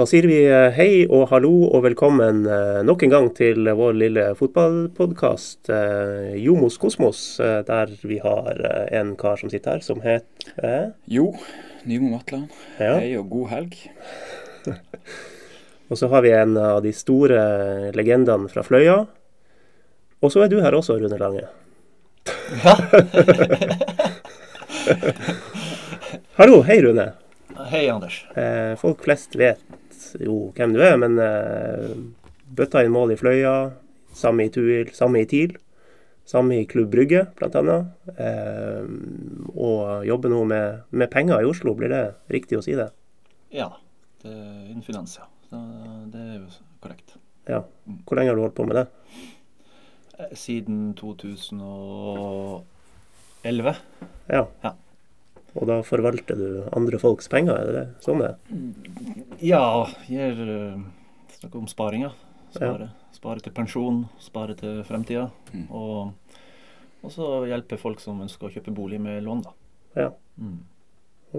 Da sier vi eh, hei og hallo og velkommen eh, nok en gang til vår lille fotballpodkast eh, Jomos Kosmos, der vi har en kar som sitter her, som heter Jo Nymo Matland. Ja. Hei og god helg. og så har vi en av de store legendene fra Fløya. Og så er du her også, Rune Lange. Ja. Hallo. Hei, Rune. Hei, Anders. Eh, folk flest vet jo hvem du er, men eh, bøtta inn mål i Fløya, samme i Tuil, samme i TIL, samme i Klubb Brygge, bl.a. Eh, og jobber nå med, med, penger i Oslo, blir det riktig å si det? Ja, det er innen finans, ja. Det er jo korrekt. Ja. Hvor lenge har du holdt på med det? Eh, siden 2011. Ja. ja. Og da forvalter du andre folks penger, er det det? sånn det Ja, gir uh, snakker om sparinga. Spare, ja. spare til pensjon, spare til fremtida. Mm. Og, og, så hjelpe folk som ønsker å kjøpe bolig med lån, da. Ja. Mm.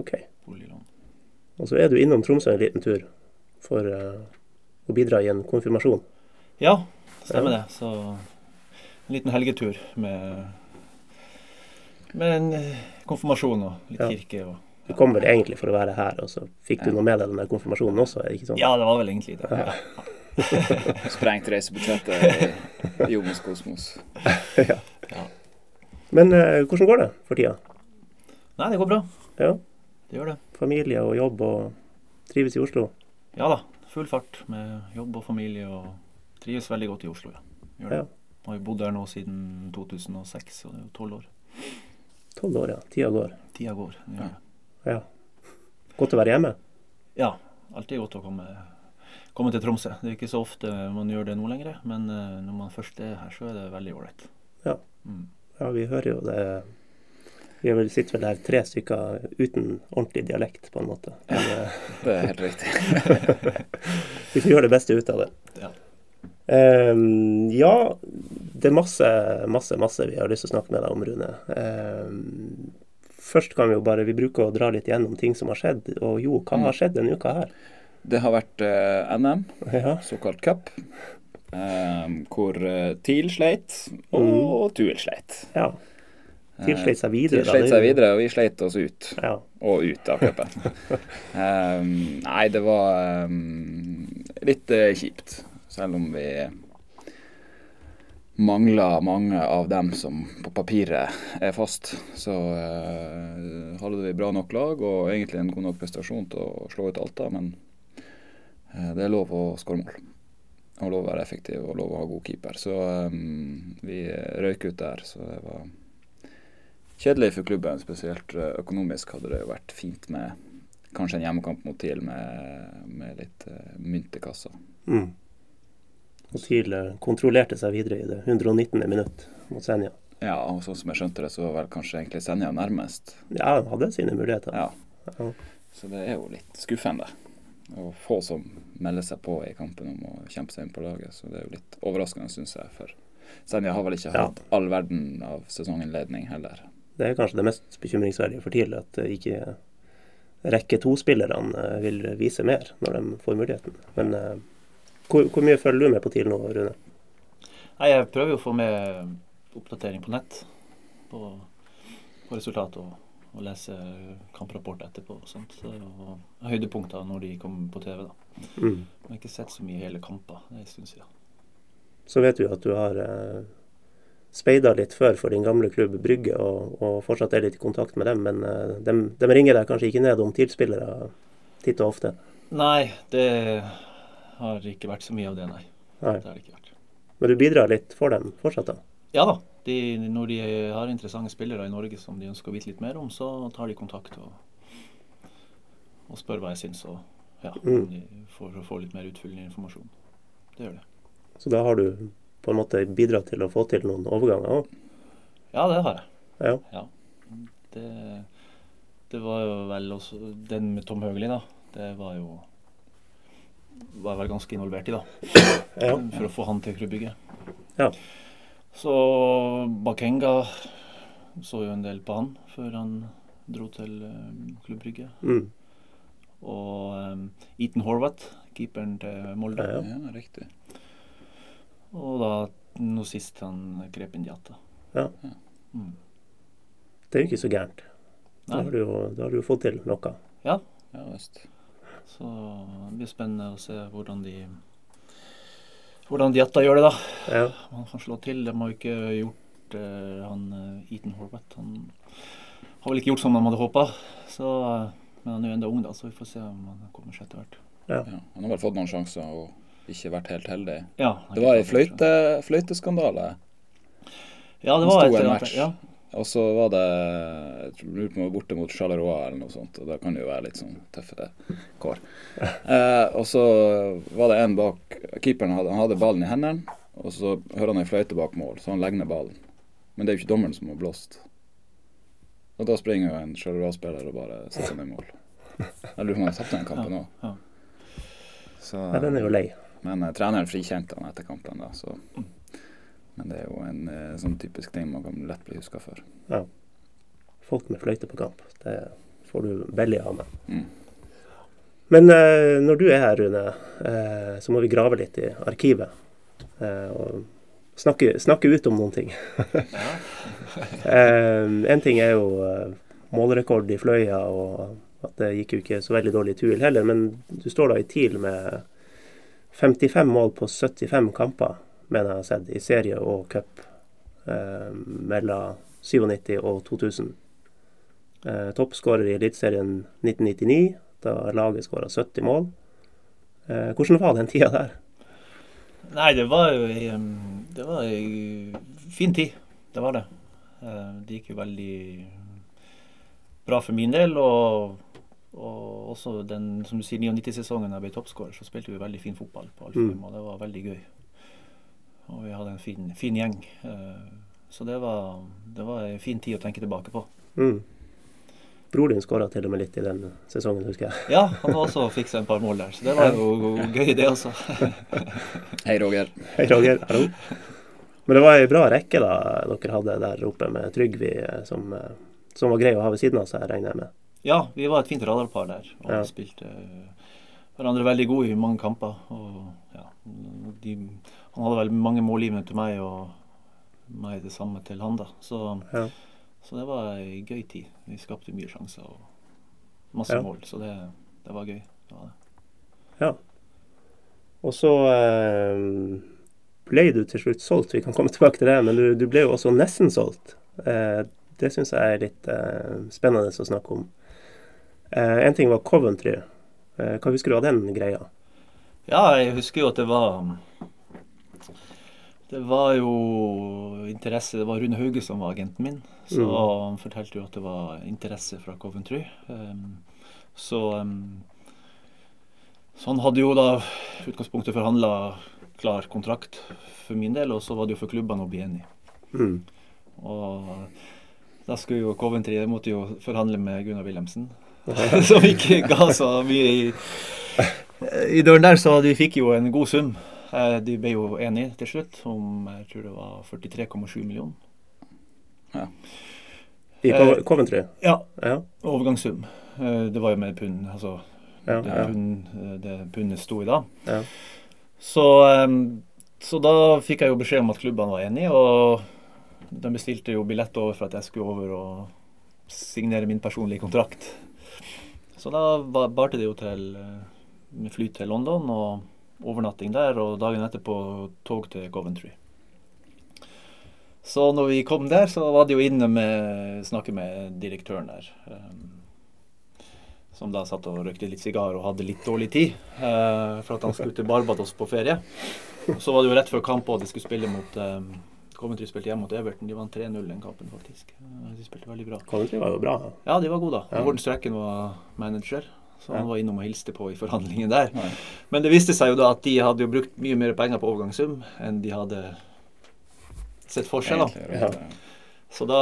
OK. Boliglån. Og så er du innom Tromsø en liten tur for uh, å bidra i en konfirmasjon. Ja, stemmer ja. det. Så en liten helgetur med med en eh, konfirmasjon og litt ja. kirke. og... Du kom vel egentlig for å være her, og så fikk du noe med deg den der konfirmasjonen også? er det ikke sånn? Ja, det var vel egentlig det. Ja. Sprengt reisebudsjettet i Jomos Kosmos. ja. ja. Men uh, hvordan går det for tida? Nei, det går bra. Ja. Det gjør det. Familie og jobb og trives i Oslo? Ja da. Full fart med jobb og familie og trives veldig godt i Oslo, ja. Gjør det. Ja. Har jo bodd her nå siden 2006, og det er jo tolv år. Tolv år, ja. Tida går. Tida går, ja. ja. Godt å være hjemme? Ja. Alltid godt å komme, komme, til Tromsø. Det er ikke så ofte man gjør det nå lenger, men uh, når man først er her, så er det veldig ålreit. Ja. Mm. ja, vi hører jo det. Vi sitter vel her tre stykker uten ordentlig dialekt, på en måte. Ja, eh, det er helt riktig. vi får gjøre det beste ut av det. Ja. Um, ja, det er masse, masse, masse vi har lyst til å snakke med deg om, Rune. Um, først kan vi jo bare Vi bruker å dra litt gjennom ting som har skjedd. Og jo, hva har mm. skjedd denne uka her? Det har vært uh, NM, ja. såkalt cup. Um, hvor uh, TIL sleit, og mm. TUIL sleit. Ja. TIL sleit seg videre. TIL sleit seg videre, og vi sleit oss ut. Ja. Og ut av cupen. um, nei, det var um, litt uh, kjipt. Selv om vi mangler mange av dem som på papiret er fast, så uh, hadde vi bra nok lag og egentlig en god nok prestasjon til å slå ut Alta. Men uh, det er lov å skåre mål. Og lov å være effektiv og lov å ha god keeper. Så um, vi røyk ut der. Så det var kjedelig for klubben. Spesielt økonomisk hadde det jo vært fint med kanskje en hjemmekamp mot TIL med, med litt uh, mynt i kassa. Mm og TIL kontrollerte seg videre i det 119. minutt mot Senja. Ja, og sånn som jeg skjønte det, så var vel kanskje egentlig Senja nærmest. Ja, de hadde sine muligheter. Ja. ja. Så det er jo litt skuffende. Og få som melder seg på i kampen om å kjempe seg inn på laget. Så det er jo litt overraskende, syns jeg. For Senja har vel ikke hatt all verden av sesonginnledning heller. Det er kanskje det mest bekymringsverdige for TIL, at ikke rekke to-spillerne vil vise mer når de får muligheten. Men eh, hvor, hvor, mye følger du med på TIL nå, Rune? Nei, Jeg prøver jo å få med oppdatering på nett på, på resultat og, og, lese kamprapport etterpå. Sånt, Og høydepunkter når de kommer på TV. da. Mm. Jeg har ikke sett så mye hele kamper. Det er en stund siden. Så vet du at du har eh, speida litt før for din gamle klubb Brygge, og, og, fortsatt er litt i kontakt med dem. Men eh, de, de ringer deg kanskje ikke ned om TIL-spillere titt og ofte? Nei, det har ikke vært så mye av det, nei. nei. Det har det ikke vært. Men du bidrar litt for dem fortsatt, da? Ja da. De, når de har interessante spillere i Norge som de ønsker å vite litt mer om, så tar de kontakt og, og spør hva jeg syns, og ja, mm. de får, får, litt mer utfyllende informasjon. Det gjør det. Så da har du på en måte bidratt til å få til noen overganger òg? Ja, det har jeg. Ja. ja. Det, det, var jo vel også Den med Tom Høgli, da. Det var jo var vel ganske involvert i, da. Ja. For å få han til klubbygget. Ja. Så Bakenga så jo en del på han før han dro til um, klubbrygget. Mm. Og um, Ethan Horvath, keeperen til Molde. Ja, Ja, riktig. Og da nå sist han Krepin Diatta. Ja. Mm. Det er jo ikke så gærent. Da Nei. har du da har du jo fått til noe. Ja, Ja visst. Så det blir spennende å se hvordan de hvordan Diatta gjør det, da. Ja. Han kan slå til. De har jo ikke gjort uh, han Eaton Horvath. Han har vel ikke gjort som de hadde håpa. Men han er jo ennå ung, da, så vi får se om han kommer seg etter hvert. Ja. Han har vel fått noen sjanser og ikke vært helt heldig. Ja, Det var ei fløyte, fløyteskandale. Ja, det var et en match. Ja. Og så var det jeg lurer på om det var borte mot Charleroi eller noe sånt, og da kan det jo være litt sånn tøffe kår. Eh, og så var det en bak Keeperen hadde, han hadde ballen i hendene, og så hører han ei fløyte bak mål, så han legger ned ballen. Men det er jo ikke dommeren som har blåst. Og da springer jo en Charleroi-spiller og bare setter ned i mål. Jeg lurer på om han tapte den kampen òg. ja. Så, ja, den er jo lei. men eh, treneren frikjente han etter kampen, da, så Men det er jo en eh, sånn typisk ting man kan lett bli huska for. Ja. Folk med fløyte på kamp. Det får du veldig av meg. Mm. Men eh, når du er her, Rune, eh, så må vi grave litt i arkivet. Eh, og snakke, snakke ut om noen ting. eh, en ting er jo eh, målrekord i Fløya, og at det gikk jo ikke så veldig dårlig i Tuil heller. Men du står da i TIL med 55 mål på 75 kamper, mener jeg har sett, i serie og cup eh, mellom 97 og 2000. Eh, Toppskårer i Eliteserien 1999, da laget skåra 70 mål. Eh, hvordan var den tida der? Nei, det var jo ei, Det var ei fin tid. Det var det. Eh, Det gikk jo veldig bra for min del. Og, og også den, som du sier, 99-sesongen da jeg ble toppskårer, så spilte vi veldig fin fotball på Alfheim, Mm. og det var veldig gøy. Og vi hadde en fin, fin gjeng. Eh, Så det var, det var en fin tid å tenke tilbake på. Mm. Bror din skåra til og med litt i den sesongen, husker jeg. Ja, han har også fiksa et par mål der, så det var jo gøy, det også. Hei, Roger. Hei, Roger. Hallo. Men det var ei bra rekke da dere hadde der oppe med Trygvi, eh, som, eh, som var grei å ha ved siden av seg, regner jeg med. Ja, vi var et fint radarpar der og Ja. spilte hverandre veldig gode i mange kamper. Og, ja, de, han hadde vel mange målgivende til meg og meg det samme til han. da. Så, Ja. så det var ei gøy tid. Vi skapte mye sjanser og masse Ja. mål, så det, det var gøy. Det var det. Ja. Og så eh, ble du til slutt solgt. Vi kan komme tilbake til det, men du, du ble jo også nesten solgt. Eh, det syns jeg er litt eh, spennende å snakke om. Eh, en ting var Coventry. Eh, hva husker du av den greia? Ja, jeg husker jo at det var Det var jo interesse Det var Rune Hauge som var agenten min. Så Mm. han fortalte jo at det var interesse fra Coventry. Um, så um, Så han hadde jo da utgangspunktet forhandla klar kontrakt for min del, og så var det jo for klubbene å bli enige. Mm. Og da skulle jo Coventry de måtte jo forhandle med Gunnar Wilhelmsen, som ikke ga så mye i, i døren der, så vi fikk jo en god sum. Eh, De ble jo enige til slutt om jeg tror det var 43,7 millioner. I Eh, Co Coventry? Ja, Ja. overgangssum. Eh, Det var jo med pund, altså Ja. det, Ja. pund, det pundet sto i da. ja. Så, så da fikk jeg jo beskjed om at klubbene var enige, og de bestilte jo billett over for at jeg skulle over og signere min personlige kontrakt. Så da barte det jo til med fly til London og overnatting der, og dagen etterpå tog til Coventry. Så når vi kom der, så var det jo inne med snakke med direktøren der. em, som da satt og røykte litt sigar og hadde litt dårlig tid. eh, for at han skulle til Barbados på ferie. Så var det jo rett før kamp, og de skulle spille mot eh, Coventry spilte hjemme mot Everton. De vant 3-0 den kampen, faktisk. Eh, De spilte veldig bra. Coventry var jo bra. Ja, de var gode, da. Ja. Gordon Strekken var manager, så han var innom og hilste på i forhandlingen der. Nei. Men det viste seg jo da at de hadde jo brukt mye mer penger på overgangssum enn de hadde sett for seg. da. Så da,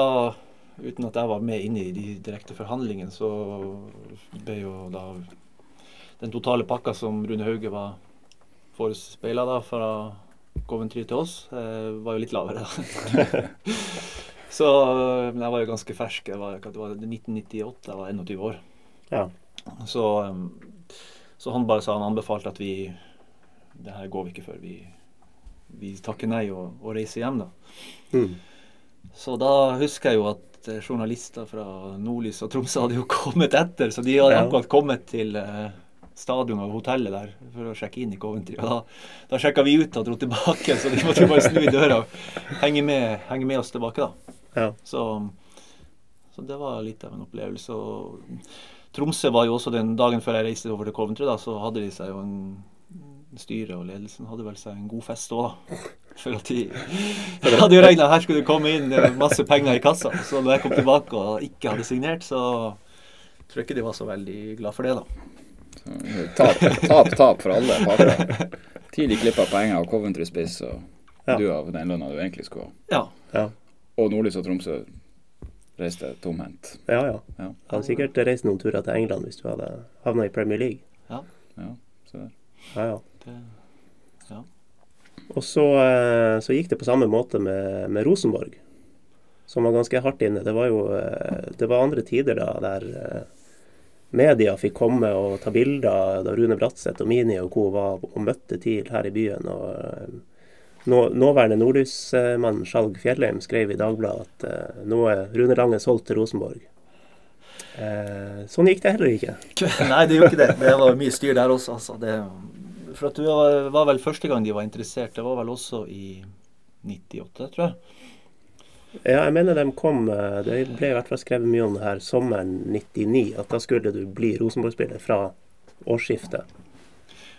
uten at jeg var med inne i de direkte forhandlingene, så ble jo da den totale pakka som Rune Hauge var forespeila da fra Coventry til oss, eh, var jo litt lavere. da. så Men jeg var jo ganske fersk. Jeg var, det var 1998, jeg var 21 år. Ja. Så, um, Så han bare sa han anbefalte at vi Det her går vi ikke før. Vi, vi takker nei og, og reiser hjem, da. Mm. Så da husker jeg jo at eh, journalister fra Nordlys og Tromsø hadde jo kommet etter. Så de hadde Ja. akkurat kommet til eh, stadion og hotellet der for å sjekke inn i Coventry. Og da, da sjekka vi ut og dro tilbake, så de måtte jo bare snu i døra og henge med, henge med oss tilbake, da. Ja. Så, så det var litt av en opplevelse. Og Tromsø var jo også den dagen før jeg reiste over til Coventry, da, så hadde de seg jo en Styret og ledelsen hadde vel seg en god fest òg, da. For at de hadde jo regna her skulle det komme inn eh, masse penger i kassa. Så når jeg kom tilbake og ikke hadde signert, så tror jeg ikke de var så veldig glad for det, da. Tap, tap, tap for alle parter. Tidlig klippa penger av Coventry-spiss, og Ja. du av den lønna du egentlig skulle ha. Ja. Ja. Og Nordlys og Tromsø reiste tomhendt. ja, ja. Ja. Jeg hadde sikkert reist noen turer til England hvis du hadde havna i Premier League. ja, Ja, så der. Ja, ja. Det, ja. Og så, eh, så gikk det på samme måte med, med Rosenborg, som var ganske hardt inne. Det var jo eh, det var andre tider da der eh, media fikk komme og ta bilder da Rune Bratseth og Mini og co. var og møtte TIL her i byen. og nå, Nåværende nordlysmann Skjalg Fjellheim skrev i Dagbladet at uh, nå er Rune Lange solgt til Rosenborg. Uh, sånn gikk det heller ikke. Nei, det gjorde ikke det. Det var mye styr der også, altså. Det, for at det var, vel første gang de var interessert. Det var vel også i 98, tror jeg. Ja, jeg mener de kom eh, Det ble i hvert fall skrevet mye om det her sommeren 99, at da skulle du bli Rosenborg-spiller fra årsskiftet.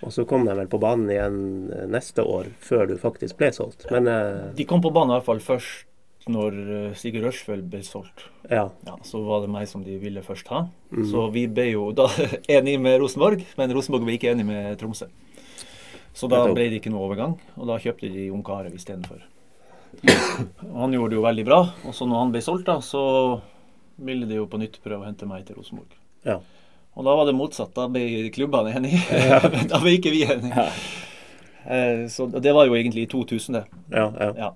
Og så kom de vel på banen igjen eh, neste år, før du faktisk ble solgt. Men eh, De kom på banen i hvert fall først når eh, Sigurd Rushfeldt ble solgt. ja. Ja, Så var det meg som de ville først ha. Mm. Så vi ble jo da enige med Rosenborg, men Rosenborg ble ikke enig med Tromsø. Så da ble det ikke noe overgang, og da kjøpte de Jon Carew istedenfor. Han gjorde det jo veldig bra, og så når han ble solgt, da, så ville de jo på nytt prøve å hente meg til Rosenborg. Ja. Og da var det motsatt. Da ble klubbene enige. da ble ikke vi enige. Eh, Så det var jo egentlig i 2000, det. ja, ja. Ja.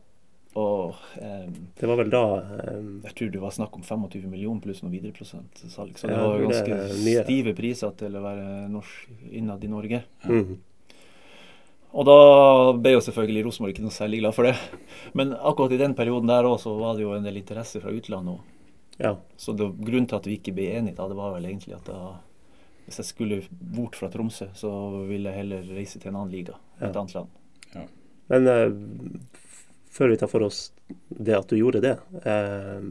Og eh, Det var vel da eh, jeg tror det var snakk om 25 millioner pluss videreprosent salg. Så det Ja, var jo ganske det, stive priser til å være norsk innad i Norge. mm. Og da ble jo selvfølgelig Rosenborg ikke noe særlig glad for det. Men akkurat i den perioden der òg, så var det jo en del interesse fra utlandet òg. Ja. Så det, grunnen til at vi ikke ble enige da, det var vel egentlig at da hvis jeg skulle bort fra Tromsø, så ville jeg heller reise til en annen liga. Ja. Et annet land. Men eh, før vi tar for oss det at du gjorde det eh,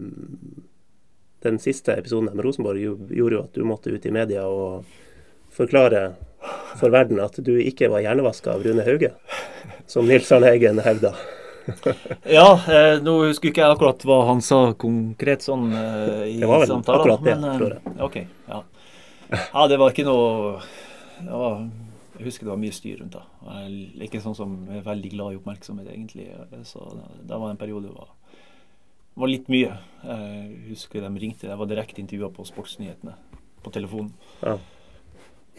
Den siste episoden med Rosenborg gjorde jo at du måtte ut i media og forklare for verden at du ikke var hjernevaska av Rune Hauge, som Nils Arne Eggen hevda. Ja, eh, nå husker ikke jeg akkurat hva han sa konkret sånn eh, i Det var vel samtalen. akkurat det, men, eh, tror jeg. Ok, ja. ja, det var ikke noe det var, Jeg husker det var mye styr rundt da. Jeg er ikke sånn som er veldig glad i oppmerksomhet, egentlig. Så det, det var en periode det var, var litt mye. Jeg husker de ringte. Jeg var direkte intervjua på Sportsnyhetene på telefonen. Ja.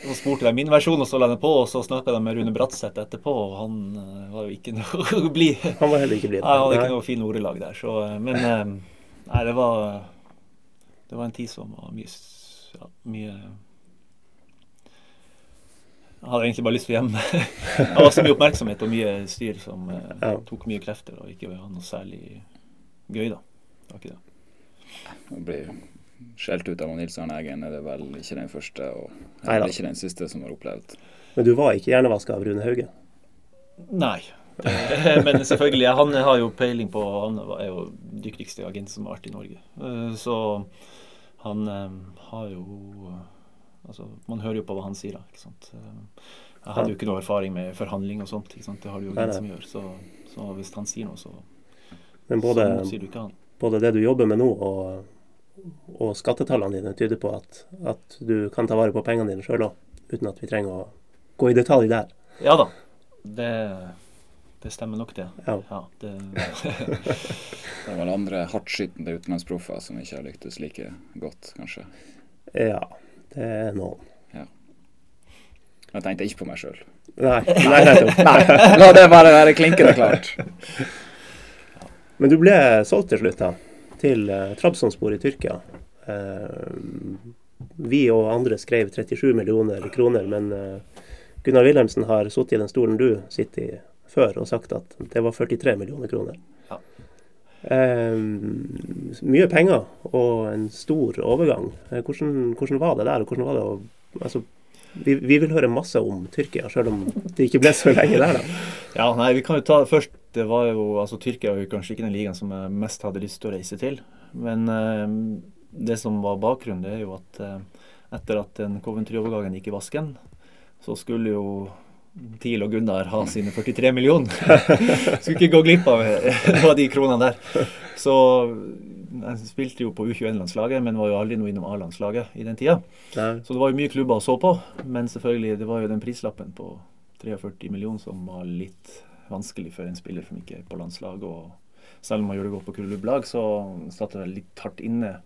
Så spurte de min versjon, og så la de på, og så snakka de med Rune Bratseth etterpå, og han eh, var jo ikke noe blid. Han var heller ikke blid. Han hadde ikke noe fine ordelag der. Så, eh, men eh, nei, det var Det var en tid som var mye, ja, mye Jeg hadde egentlig bare lyst til å hjem. det var så mye oppmerksomhet og mye styr som eh, Ja. tok mye krefter, og ikke var noe særlig gøy, da. Det var ikke det. Å bli skjelt ut av Nils Arne Eggen er det vel ikke den første, og Neida. er ikke den siste som har opplevd. Men du var ikke hjernevaska av Rune Hauge? Nei. Men selvfølgelig, han har jo peiling på Han er jo dyktigste agent som har vært i Norge. Eh, Så han eh, har jo Altså, man hører jo på hva han sier, da. ikke sant? Eh, Jeg hadde jo ikke noe erfaring med forhandling og sånt. ikke sant? Det har du jo ingen som gjør. Så, så hvis han sier noe, så, Men både, så sier du ikke han. både det du jobber med nå, og, og skattetallene dine tyder på at, at du kan ta vare på pengene dine sjøl òg, uten at vi trenger å gå i detalj der. Ja da. Det, det stemmer nok, det. Ja. Ja, det Det er vel andre hardtskytende utenlandsproffer som ikke har lyktes like godt, kanskje. Ja, det er noen. Jeg tenkte ikke på meg sjøl. Nei, nei, nei, La det bare være klinkende klart. Men du ble solgt til slutt, da. Til uh, Trabzonspor i Tyrkia. Eh, vi og andre skrev 37 millioner kroner, men eh, Gunnar Wilhelmsen har sittet i den stolen du sitter i før, og sagt at det var 43 millioner kroner. Ja. Eh, mye penger og en stor overgang. Eh, hvordan, hvordan var det der? og hvordan var det å altså, vi, vi, vil høre masse om Tyrkia, selv om det ikke ble så lenge der. da. Ja, nei, vi kan jo ta først det var jo, altså Tyrkia var jo kanskje ikke den ligaen som jeg mest hadde lyst til å reise til. Men eh, det som var bakgrunnen, det er jo at eh, etter at den Coventry-overgangen gikk i vasken, så skulle jo TIL og Gunnar ha sine 43 millioner. skulle ikke gå glipp av, av de kronene der. Så jeg spilte jo på U21-landslaget, men var jo aldri noe innom A-landslaget i den tida. Så det var jo mye klubber å så på, men selvfølgelig, det var jo den prislappen på 43 millioner som var litt vanskelig for en spiller som ikke er på landslag. og selv om man gjør det godt på klubblag, så satt det litt hardt inne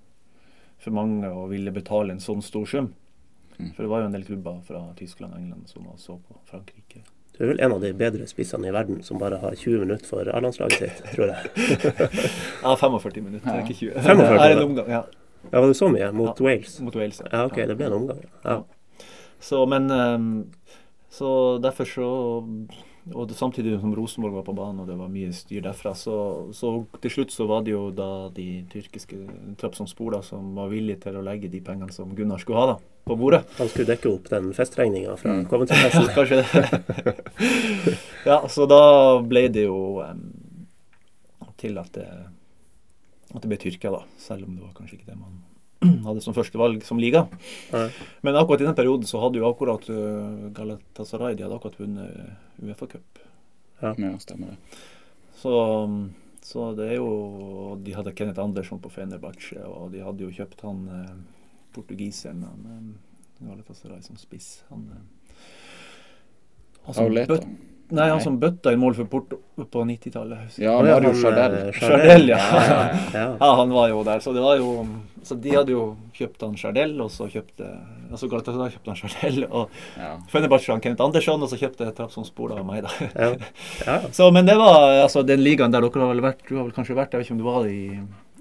for mange å ville betale en sånn stor sum. Mm. For det var jo en del klubber fra Tyskland og England som så på Frankrike. Du er vel en av de bedre spissene i verden som bare har 20 minutter for A-landslaget sitt, tror jeg. ja, 45 minutter, ja. ikke 20. 45, er en omgang, ja. ja. Var det så mye? Mot ja, Wales? Mot Wales, ja. ja. Ok, det ble en omgang. Ja. Så, men um, Så derfor så og samtidig som Rosenborg var på banen og det var mye styr derfra, så, så til slutt så var det jo da de tyrkiske Trabzonspor som var villige til å legge de pengene som Gunnar skulle ha da, på bordet. Han skulle dekke opp den festregninga fra mm. Coventry-festen? ja, kanskje det. ja, så da ble det jo um, til at det, at det ble Tyrkia, da. Selv om det var kanskje ikke det man hadde som første valg som liga. Ja. Men akkurat i den perioden så hadde jo akkurat uh, Galatasaray de hadde akkurat vunnet Uefa-cup. Ja. ja, stemmer det. Så, så, det er jo De hadde Kenneth Andersson på Fenerbahçe, og de hadde jo kjøpt han eh, portugiseren han, Galatasaray som spiss. Han, han som bøtt, Nei, han som bøtta i mål for Porto på 90-tallet. Ja, Mario jo Chardel. ja. Ja, ja. han var jo der. Så det var jo Så de hadde jo kjøpt han Chardel, og så kjøpte Altså Galatasaray kjøpte han Chardel, og ja. Fenerbahçe han Kenneth Andersson, og så kjøpte Trabzonspor av meg, da. Ja. Ja. så, men det var altså den ligaen der dere har vel vært Du har vel kanskje vært Jeg vet ikke om du var i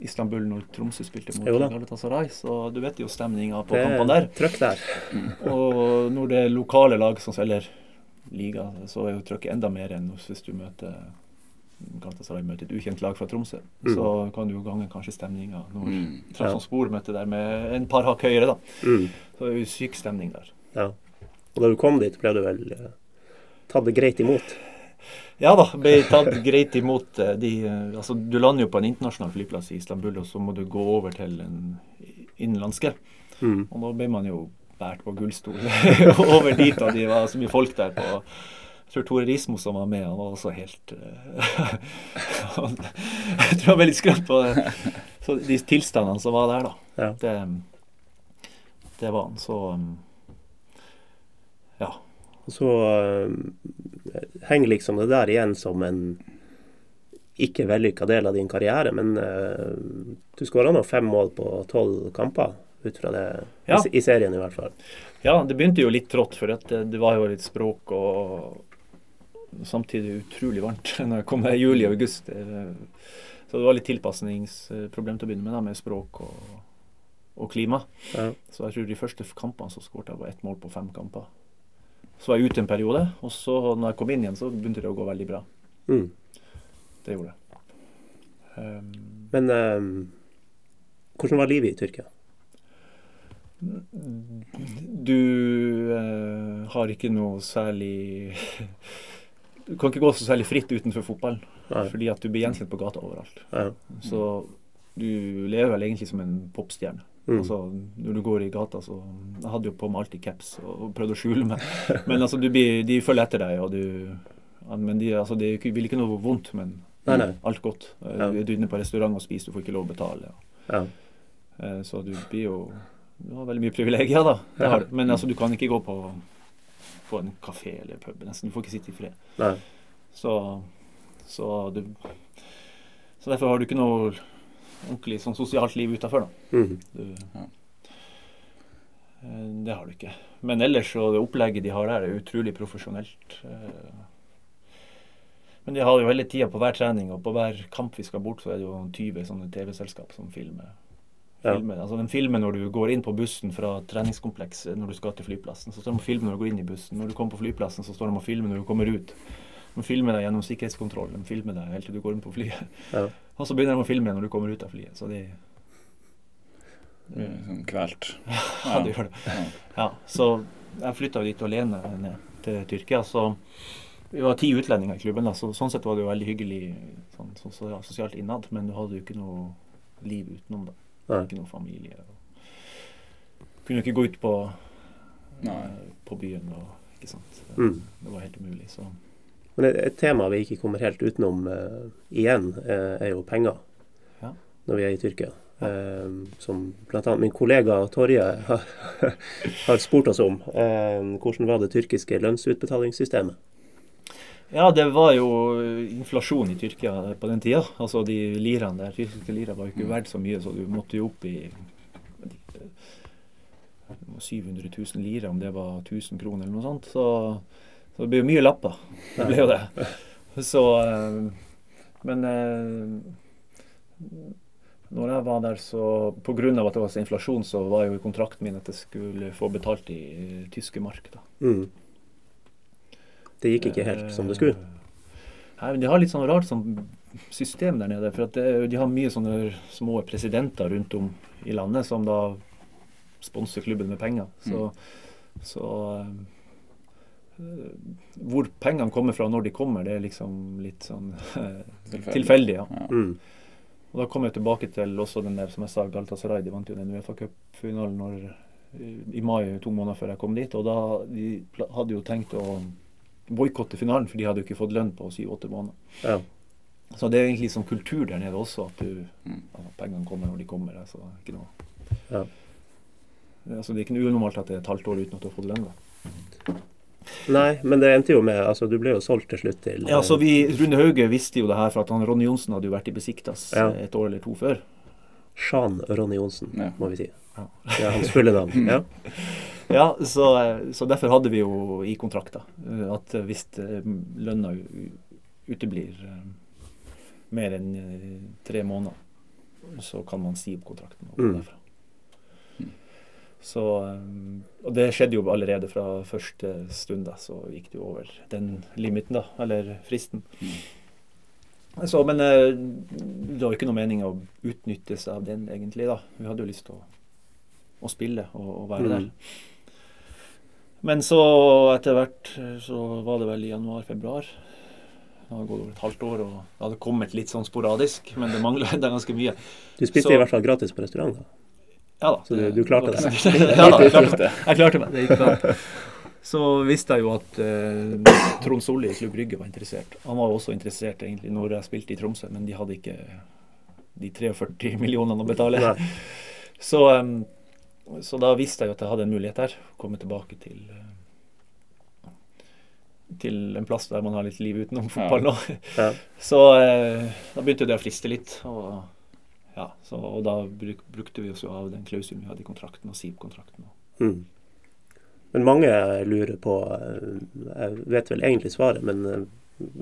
Istanbul når Tromsø spilte mot Galatasaray, så du vet jo stemninga på kampene der. Trøkk der. og når det er lokale lag som selger liga, så er jo trøkket enda mer enn hvis du møter Galatasaray møter et ukjent lag fra Tromsø. Mm. Så kan du jo gange kanskje stemninga når mm. Trabzonspor møter der med en par hakk høyere, da. Mm. Så det er jo syk stemning der. Ja. Og da du kom dit, ble du vel uh, tatt greit imot? Ja da, ble tatt greit imot. Eh, de, uh, altså, du lander jo på en internasjonal flyplass i Istanbul, og så må du gå over til en innenlandske. Mm. Og da ble man jo båret på gullstol over dit, og det var så mye folk der på jeg tror Tore Rismo som var med, han var også helt uh, Jeg tror han ble litt skremt på det. Så de tilstandene som var der, da. Ja. Det, det, var han. Så ja. ja. Så uh, henger liksom det der igjen som en ikke vellykka del av din karriere, men uh, du skåra nå fem mål på tolv kamper ut fra det, ja. i, serien i hvert fall. Ja, det begynte jo litt trått, for det, det, var jo litt språk og samtidig utrolig varmt når jeg kom i juli og august. Så det var litt tilpasningsproblem til å begynne med, da, med språk og, og klima. Ja. Så jeg tror de første kampene så skåret jeg var ett mål på fem kamper. Så var jeg ute en periode, og så når jeg kom inn igjen, så begynte det å gå veldig bra. Mm. Det gjorde det. Um, Men um, hvordan var livet i Tyrkia? Du eh, har ikke noe særlig Du kan ikke gå så særlig fritt utenfor fotballen. Fordi at du blir gjenkjent på gata overalt. Nei. Så du lever vel egentlig som en popstjerne. Mm. Altså, når du går i gata, så Jeg hadde jo på meg alltid caps og prøvde å skjule meg. Men altså, blir, de følger etter deg, og du Men de, altså, det vil ikke noe vondt, men nei, nei. alt godt. Ja. Du er inne på restaurant og spiser, du får ikke lov å betale. Ja. Ja. så du blir jo du har veldig mye privilegier, da. Du. Men altså, du kan ikke gå på, på en kafé eller pub. Nesten. Du får ikke sitte i fred. Så, så, du, så derfor har du ikke noe ordentlig sånn sosialt liv utafor, da. Mm. Du, ja. Eh, det har du ikke. Men ellers så det opplegget de har der, er utrolig profesjonelt. Eh. Men de har jo hele tida på hver trening og på hver kamp vi skal bort, så er det jo 20 sånne TV-selskap som filmer Ja. Altså, den filmer når du går inn på bussen fra treningskomplekset når du skal til flyplassen. Så står de og filmer når du går inn i bussen. Når du kommer på flyplassen, så står de og filmer når du kommer ut. De filmer deg gjennom sikkerhetskontroll. De filmer deg helt til du går inn på flyet. Ja. Og så begynner de å filme deg når du kommer ut av flyet. Så de Det Sånn kvelt. Ja, det gjør det. Ja. Ja, så jeg flytta dit alene ned til Tyrkia. Så vi var ti utlendinger i klubben. Da, så sånn sett var det jo veldig hyggelig sånn, så, så, ja, sosialt innad. Men du hadde jo ikke noe liv utenom det. Nei. Ikke noe familie. Kunne ikke gå ut på, Nei. eh, på byen. Og, ikke sant? Mm. Det var helt umulig. Så Men et, et tema vi ikke kommer helt utenom uh, igjen, uh, er jo penger. Ja. Når vi er i Tyrkia. Uh, som bl.a. min kollega Torje har, har spurt oss om. Hvordan var det tyrkiske lønnsutbetalingssystemet? Ja, det var jo inflasjon i Tyrkia på den tida. Altså de liraene der, tyrkiske lira var jo ikke verdt så mye, så du måtte jo opp i jeg vet ikke, 700 000 lira, om det var 1000 kroner eller noe sånt. Så, så det ble jo mye lapper. Det ble jo det. Så eh, Men eh, når jeg var der, så pga. at det var så inflasjon, så var jo kontrakten min at jeg skulle få betalt i tyske mark. da. Mm. Det gikk ikke helt som det skulle. Nei, men De har litt sånn rart sånn system der nede. For at det, de har mye sånne små presidenter rundt om i landet som da sponser klubben med penger. Så, så eh, Hvor pengene kommer fra når de kommer, det er liksom litt sånn eh, Tilfeldig. tilfeldig. ja. Ja. Mm. Og da kommer jeg tilbake til også den der, som jeg sa, Galatasaray. De vant jo den Uefa Cup-finalen i mai, to måneder før jeg kom dit. Og da de hadde jo tenkt å boikotte finalen, for de hadde jo ikke fått lønn på syv-åtte måneder. Ja. Så det er egentlig sånn kultur der nede også, at du, altså, pengene kommer når de kommer. Altså, ikke noe. Ja. Altså, det er ikke noe unormalt at det er et halvt år uten at du har fått lønn. da. Nei, men det endte jo med Altså, du ble jo solgt til slutt til Ja, så eh, vi, Rune Hauge visste jo det her, for at han, Ronny Johnsen hadde jo vært i Besiktas Ja. eh, et år eller to før. Sjan Ronny Johnsen, Ja. må vi si. Ja. Det er hans fulle navn. Ja. Ja, så, så derfor hadde vi jo i kontrakta at hvis eh, lønna uteblir eh, mer enn eh, tre måneder, så kan man si opp kontrakten. og gå Mm. derfra. Så, og det skjedde jo allerede fra første stund, da, så gikk det jo over den limiten, da, eller fristen. Så, men det var jo ikke noe mening å utnytte seg av den, egentlig. da. Vi hadde jo lyst til å, å spille og, og være Mm. der. Men så etter hvert så var det vel i januar-februar. Det hadde gått over et halvt år, og det hadde kommet litt sånn sporadisk, men det mangla enda ganske mye. Du spiste Så- i hvert fall gratis på restaurant, da. Ja da. Så du- du klarte det? ja da, jeg klarte det. Jeg klarte meg. Det gikk bra. Så visste jeg jo at eh, Trond Solli i Klubb Rygge var interessert. Han var også interessert egentlig når jeg spilte i Tromsø, men de hadde ikke de 43 millionene å betale. Nei. Så, em, så da visste jeg jo at jeg hadde en mulighet der. Å komme tilbake til eh, til en plass der man har litt liv utenom fotball nå. Ja. Så eh, da begynte det å friste litt. Og, ja, så, og da bruk, brukte vi oss jo av den klausulen vi hadde i kontrakten, og SIP-kontrakten. Mm. Men mange lurer på eh, Jeg vet vel egentlig svaret, men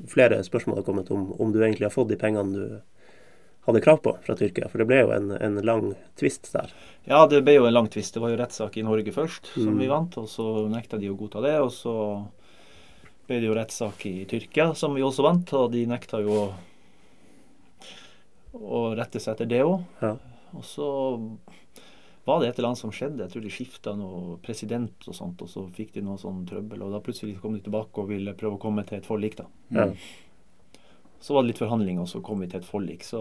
flere spørsmål har kommet om om du egentlig har fått de pengene du hadde krav på fra Tyrkia. For det ble jo en, en lang tvist der. Ja, det ble jo en lang tvist. Det var jo rettssak i Norge først, som Mm. vi vant. Og så nekta de å godta det. Og så ble det jo rettssak i Tyrkia, som vi også vant. Og de nekta jo å, å rette seg etter det òg. Ja. Og så var det et eller annet som skjedde. Jeg tror de skifta noe president og sånt, og så fikk de noe sånn trøbbel. Og da plutselig kom de tilbake og ville prøve å komme til et forlik, da. Ja. Så var det litt forhandlinger, og så kom vi til et forlik. Så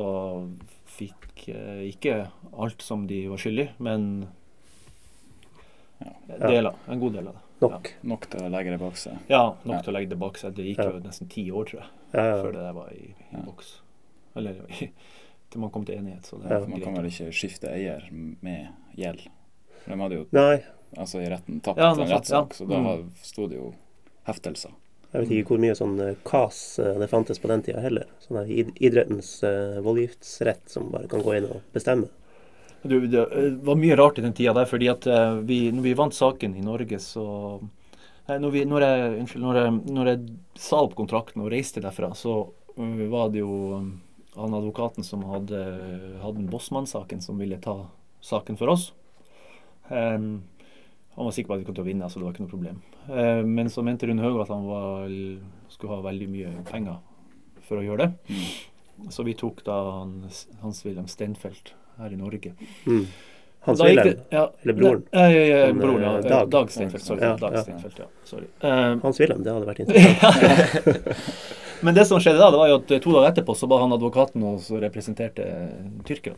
fikk eh, ikke alt som de var skyldig, men Ja. deler. En god del av det. Nok. Nok til å legge det bak seg. Ja, nok Ja. til å legge det bak seg. Det gikk Ja. jo nesten ti år, tror jeg, Ja, ja. før det der var i, i Ja. boks. Eller til man kom til enighet. Så det Ja. Man kan vel ikke skifte eier med gjeld. De hadde jo Nei, altså i retten tapt Ja, en rettssak, ja. så da Mm. sto det jo heftelser. Jeg vet ikke hvor mye sånn eh, KAS eh, det fantes på den tida heller. Sånn her idrettens uh, voldgiftsrett som bare kan gå inn og bestemme. Du, det eh, var mye rart i den tida der, fordi at eh, vi, når vi vant saken i Norge, så når, vi, når, jeg, unnskyld, når, jeg, når jeg sa opp kontrakten og reiste derfra, så eh, var det jo han advokaten som hadde, hadde Bossmann-saken, som ville ta saken for oss. Um, han var sikker på at vi kom til å vinne, så det var ikke noe problem. Uh, men så mente Rune Haug at han var, skulle ha veldig mye penger for å gjøre det. Så vi tok da Hans-Wilhelm Steinfeld her i Norge. Mm. Hans Da gikk Wilhelm? ja, Eller broren? Nei, ja, ja, Han, broren, ja. eh, Dag, Dag. Steinfeld. Sorry. Ja, Dag ja. Steinfeld, ja. Sorry. Um, Hans Wilhelm, det hadde vært interessant. men det som skjedde da, det var jo at to dager etterpå så var han advokaten og så representerte tyrkerne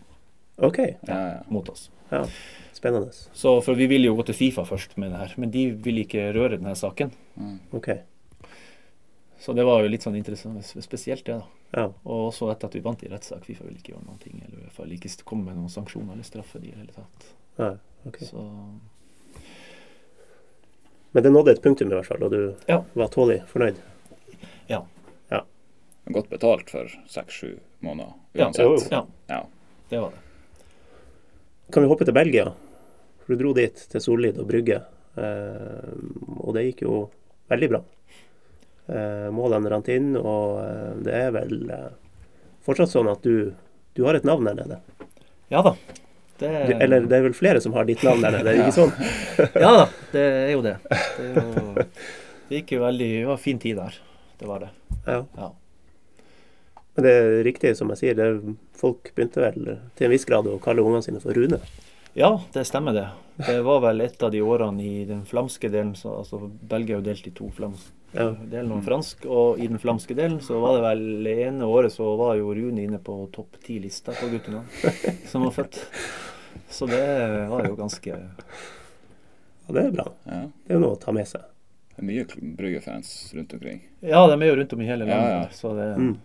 OK. Ja, ja. mot oss. Ja. Spennende. Så for vi ville jo gå til Fifa først med det her, men de ville ikke røre denne saken. Mm. OK. Så det var jo litt sånn interessant, spesielt det, da. Ja. Og også etter at vi vant i rettssak. Fifa ville ikke gjøre noen ting, eller i hvert fall ikke komme med noen sanksjoner eller straffe de i det hele tatt. ja. OK. Så Men det nådde et punktum, i hvert fall, og du Ja. var tålelig fornøyd? Ja. ja. Godt betalt for seks-sju måneder Ja, uansett. jo, jo. ja, Ja. det var det. Kan vi hoppe til Belgia? For du dro dit til Sollid og Brygge, eh, og det gikk jo veldig bra. Eh, målene rant inn, og eh, det er vel eh, fortsatt sånn at du, du har et navn der nede. Ja da. Det, Du, eller det er vel flere som har ditt navn der nede, er det ikke sånn? Ja da, det er jo det. Det, er jo, det gikk jo veldig Det var fin tid der. Det var det. Ja. Ja. Men det er riktig som jeg sier, det, folk begynte vel til en viss grad å kalle ungene sine for Rune. Ja, det stemmer det. Det var vel et av de årene i den flamske delen så, altså Belgia er jo delt i to. Flamsk Ja. delen og fransk. Og i den flamske delen så var det vel det ene året så var jo Rune inne på topp ti-lista på guttene som var født. Så det var jo ganske Og det er bra. ja. Det er jo noe å ta med seg. Det er mye Brygge-fans rundt omkring. Ja, de er jo rundt om i hele Ja, landet. ja. Så, det, Mm.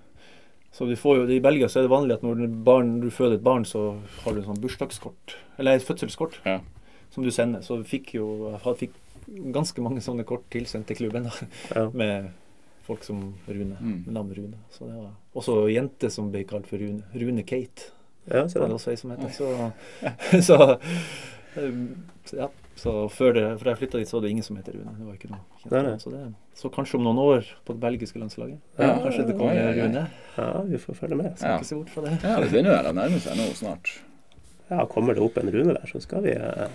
Så du får jo, I Belgia så er det vanlig at når barn, du føder et barn, så har du en sånn bursdagskort. Eller et fødselskort Ja. som du sender. Så vi fikk jo jeg fikk ganske mange sånne kort tilsendt til klubben. da. Ja. med folk som Rune, Mm. med navn Rune. Så det var også jente som ble kalt for Rune. Rune Kate Ja, se var det også ei som het. Så, så, så ja. Så før det, før jeg flytta dit, så var det ingen som het Rune. Det var ikke noe kjent Nei, nei. Så, det, så kanskje om noen år på det belgiske landslaget. Ja, kanskje det kommer oi. Rune. Ja, vi får følge med. Skal Ja. ikke se bort fra det. Ja, det begynner å nærme seg nå snart. Ja, Kommer det opp en Rune der, så skal vi eh,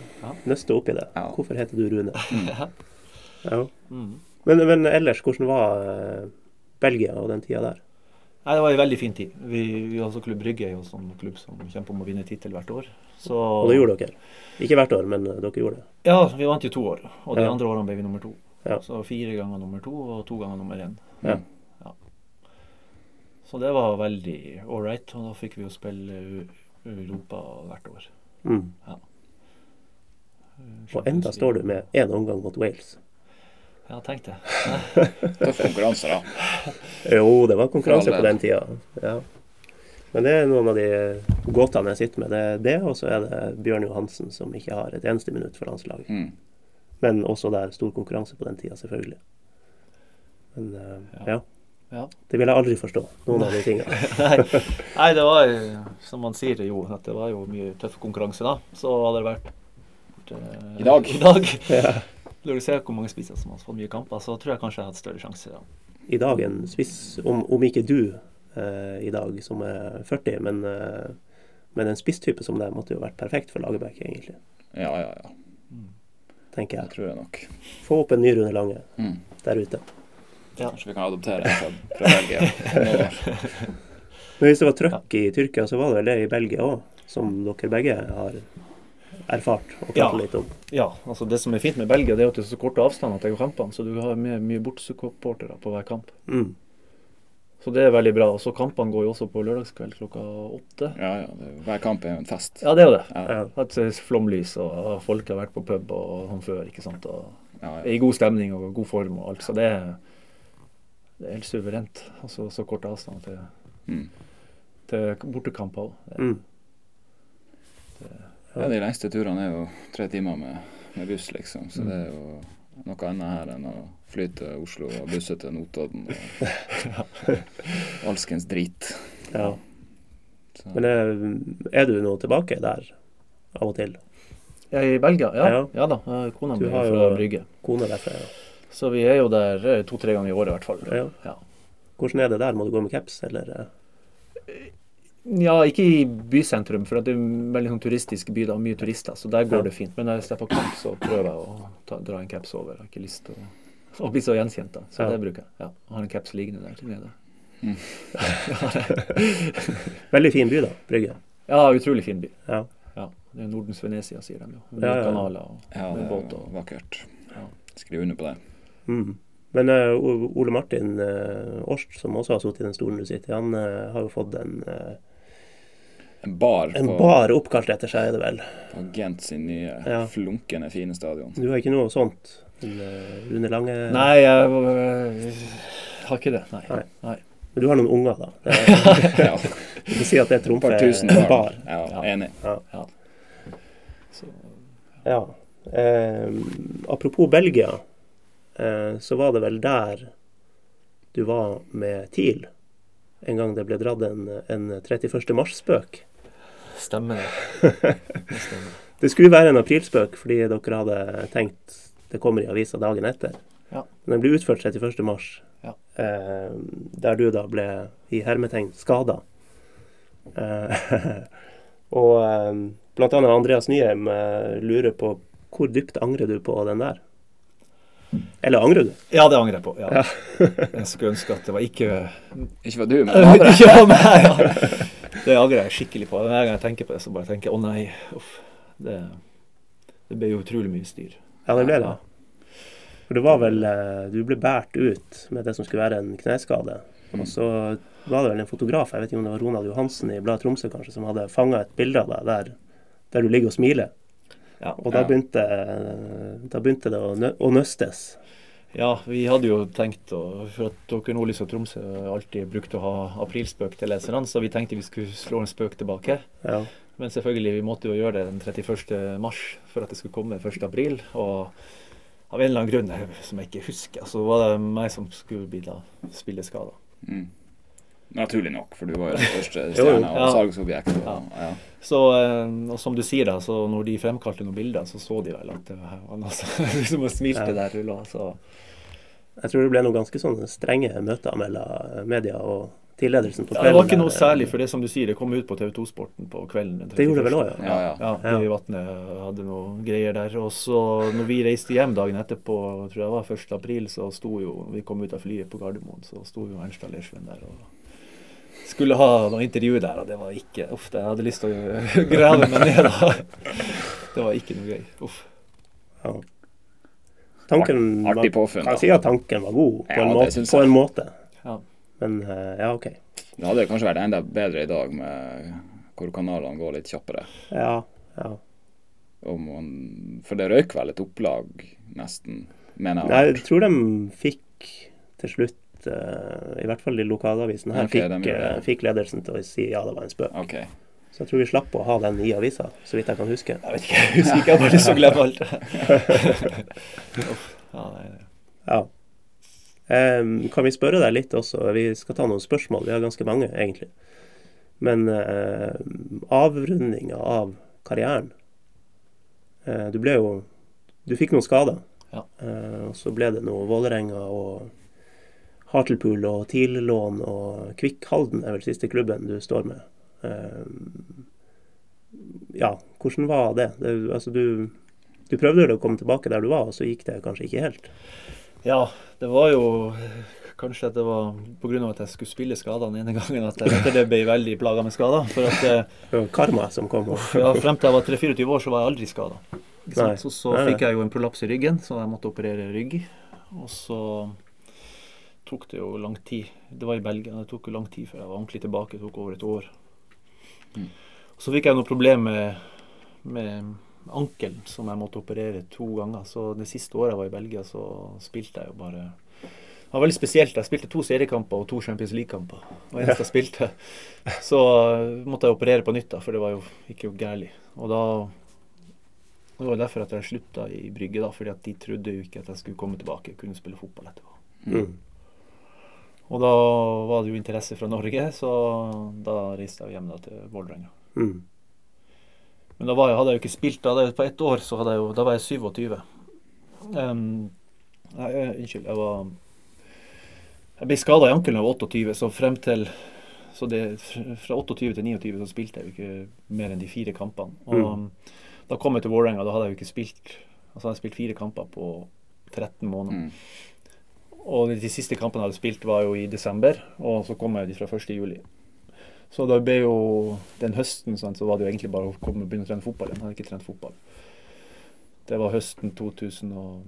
nøste opp i det. Ja. Hvorfor heter du Rune? Ja. Ja. Mm. Men, men ellers, hvordan var eh, Belgia og den tida der? Nei, Det var en veldig fin tid. Vi, vi også Klubb Brygge er jo en sånn klubb som kjemper om å vinne tittel hvert år. Så, Og det gjorde dere. Ikke hvert år, men dere gjorde det. Ja, vi vant jo to år. Og de Ja. andre årene ble vi nummer to. Ja. Så fire ganger nummer to og to ganger nummer én. Ja. Så det var veldig ålreit. Og da fikk vi jo spille Europa hvert år. Mm. Og enda står du med én omgang mot Wales. Ja, tenk det. Tøff konkurranse, da. Jo, det var konkurranse på den tida. Ja. Men det er noen av de gåtene jeg sitter med. Det er det, og så er det Bjørn Johansen som ikke har et eneste minutt for landslaget. Mm. Men også der stor konkurranse på den tida, selvfølgelig. Men uh, Ja. ja. Ja. Det vil jeg aldri forstå, noen av de tingene. Nei, Nei, det var jo, som man sier, jo, at det var jo mye tøff konkurranse da. Så hadde det vært uh, I dag. I dag. Ja. Når du ser hvor mange spisser som har fått mye kamper, så tror jeg kanskje jeg har hatt større sjanse. Ja. I dag en spiss, om, om ikke du eh, i dag som er 40, men, eh, men en spisstype som deg måtte jo vært perfekt for Lagerbäck, egentlig. Ja, ja, ja. Tenker Det jeg. tror jeg nok. Få opp en ny Rune Lange Mm. der ute. Ja. Kanskje vi kan adoptere en fra, fra Belgia. Men hvis det var trøkk i Tyrkia, så var det vel det i Belgia òg, som dere begge har erfart og Ja. litt om. Ja, altså det som er fint med Belgia, det er at det er så korte avstander til kampene, så du har mye, mye bortsupportere på hver kamp. Mm. Så det er veldig bra. Og så kampene går jo også på lørdagskveld klokka åtte. Ja, ja. Hver kamp er jo en fest. Ja, det er jo det. Ja. Det er flomlys, og folk har vært på pub og sånn før, ikke sant. Og ja, er ja. i god stemning og god form og alt. Så det er, det er helt suverent. Altså så kort avstand til, Mm. til bortekamper òg. Mm. Ja, de lengste turene er jo tre timer med, med buss, liksom. Så Mm. det er jo noe annet her enn å fly til Oslo og busse til Notodden og alskens drit. Ja. Så. Men er, er du nå tilbake der av og til? I Belgia? Ja, Ja. ja. da. Ja, Kona mi har er fra Brygge. Kone derfra, ja. Så vi er jo der eh, to-tre ganger i året i hvert fall. Ja. Ja. Hvordan er det der? Må du gå med caps, eller? Ja, ikke i bysentrum, for det er en veldig sånn turistisk by. da, Mye turister, så der går det fint. Men når jeg er på kamp, så prøver jeg å ta, dra en caps over. Jeg har ikke lyst til å, å bli så gjenkjent, da. Så Ja. det bruker jeg. Ja, har en caps liggende der til nede. Veldig fin by, da. Brygge. Ja, utrolig fin by. Ja. Ja, Det er Nordens Venezia, sier de jo. Med Ja, kanaler og Ja, med båt og vakkert. Ja. Skriv under på det. Mm. Men uh, Ole Martin uh, Årst, som også har sittet i den stolen du sitter i, han uh, har jo fått en, eh, En bar en på, bar oppkalt etter seg, er det vel. på Gent sin nye Ja. flunkende fine stadion. Du har ikke noe sånt? Rune Lange Nei, jeg øh, har ikke det. Nei. Nei. Nei. Men du har noen unger, da. Det er, Ja, du kan si at det et trumfer en bar. Ja, Ja. enig. Så, Ja. Eh, apropos Belgia, eh, så var det vel der du var med TIL en gang det ble dratt en, en 31. mars-spøk. stemmer det. det stemmer. Det skulle være en aprilspøk fordi dere hadde tenkt det kommer i avisa dagen etter. Ja. Men den ble utført 31. mars, Ja. eh, der du da ble i hermetegn skada. Eh, og eh, annet Andreas Nyheim eh, lurer på hvor dypt angrer du på den der? Eller angrer du? Ja, det angrer jeg på. Ja. Ja. jeg skulle ønske at det var ikke Ikke var du, men andre. ikke var meg, ja. Det angrer jeg skikkelig på. Hver gang jeg tenker på det, så bare tenker jeg å nei, uff. Det, det ble jo utrolig mye styr. Ja, det ble det. For det var vel eh, Du ble båret ut med det som skulle være en kneskade. Og så var det vel en fotograf, jeg vet ikke om det var Ronald Johansen i Bladet Tromsø kanskje, som hadde fanga et bilde av deg der, der du ligger og smiler. Ja. Og da begynte, da begynte det å, nø å nøstes. ja, vi hadde jo tenkt å For at dere Nordlys og Tromsø alltid brukte å ha aprilspøk til leserne, så vi tenkte vi skulle slå en spøk tilbake. Ja. Men selvfølgelig, vi måtte jo gjøre det den 31. mars for at det skulle komme 1. april. Og av en eller annen grunn som jeg ikke husker, så var det meg som skulle bli da spilleskada. Mm. Naturlig nok, for du var jo den første stjerna og Ja. salgsobjekt. Og, ja. Så, eh, og som du sier, da, så når de fremkalte noen bilder, så så de vel at det var noe som liksom smilte Ja. der du. Så Jeg tror det ble noen ganske sånne strenge møter mellom media og tilledelsen på ja, kvelden. det var ikke noe særlig, for det som du sier, det kom ut på TV 2-sporten på kvelden. den Det gjorde det vel 31.. også, Ja, ja. Ja, vi i Vatnet hadde noe greier der. Og så når vi reiste hjem dagen etterpå, tror jeg det var 1. april, så sto jo Vi kom ut av flyet på Gardermoen, så sto jo Ernst Lersven der og skulle ha noe intervju der, og det var ikke Uff, jeg hadde lyst til å grave meg ned da. Det var ikke noe gøy. Uff. Ja. Tanken var, Artig påfunn, Kan si at tanken var god, på, Ja, en, måte, på en måte. Ja. Men eh, ja, OK. Det hadde kanskje vært enda bedre i dag med hvor kanalene går litt kjappere. Ja, ja. Om man, for det røyk vel et opplag, nesten, mener Nei, jeg. jeg tror de fikk til slutt I hvert fall i lokalavisen her okay, fikk, eh, fikk ledelsen til å si ja, det var en spøk. Okay. Så jeg tror vi slapp å ha den i avisa, så vidt jeg kan huske. Jeg vet ikke, jeg husker ikke, jeg bare så glemmer alt. Ja. Em, kan vi spørre deg litt også? Vi skal ta noen spørsmål. Vi har ganske mange, egentlig. Men uh, avrundinga av karrieren uh, Du ble jo Du fikk noen skader. Ja. Uh, og så ble det noe Vålerenga og Hartlepool og TIL-lån og Kvikkhalden er vel siste klubben du står med. Eh, ja, hvordan var det? det altså du, du prøvde å komme tilbake der du var, og så gikk det kanskje ikke helt? Ja, det var jo Kanskje at det var pga. at jeg skulle spille skader den ene gangen at jeg etter det ble veldig plaga med skader. For at eh, Det karma som kom. Ja, frem til jeg var 3-24 år, så var jeg aldri skada. Så, så fikk jeg jo en prolaps i ryggen, så jeg måtte operere rygg. Og så tok det jo lang tid. Det var i Belgia. Det tok jo lang tid før jeg var ordentlig tilbake. Det tok over et år. Mm. Så fikk jeg noe problem med, med ankelen, som jeg måtte operere to ganger. Så det siste året jeg var i Belgia, så spilte jeg jo bare Det var veldig spesielt. Jeg spilte to seriekamper og to Champions League-kamper. Og eneste jeg spilte. Så eh, måtte jeg operere på nytt, da, for det var jo ikke gærlig. Og da det var derfor at jeg slutta i Brygge, da, fordi at de trodde jo ikke at jeg skulle komme tilbake og kunne spille fotball etterpå. mm. Og da var det jo interesse fra Norge, så da reiste jeg hjem da til Vålerenga. Mm. Men da var jeg, hadde jeg jo ikke spilt. Da hadde jeg, på ett år så hadde jeg jo, da var jeg 27. Um, nei, eh, unnskyld, jeg var Jeg ble skada i ankelen da jeg var 28, så frem til Så det, fra 28 til 29 så spilte jeg jo ikke mer enn de fire kampene. Og da kom jeg til Vålerenga, da hadde jeg jo ikke spilt Altså hadde jeg spilt fire kamper på 13 måneder. Mm. Og de siste kampene jeg hadde spilt, var jo i desember, og så kom jeg de fra 1. juli. Så da ble jo den høsten sant, så var det jo egentlig bare å komme og begynne å trene fotball igjen. Jeg hadde ikke trent fotball. Det var høsten 2000 og,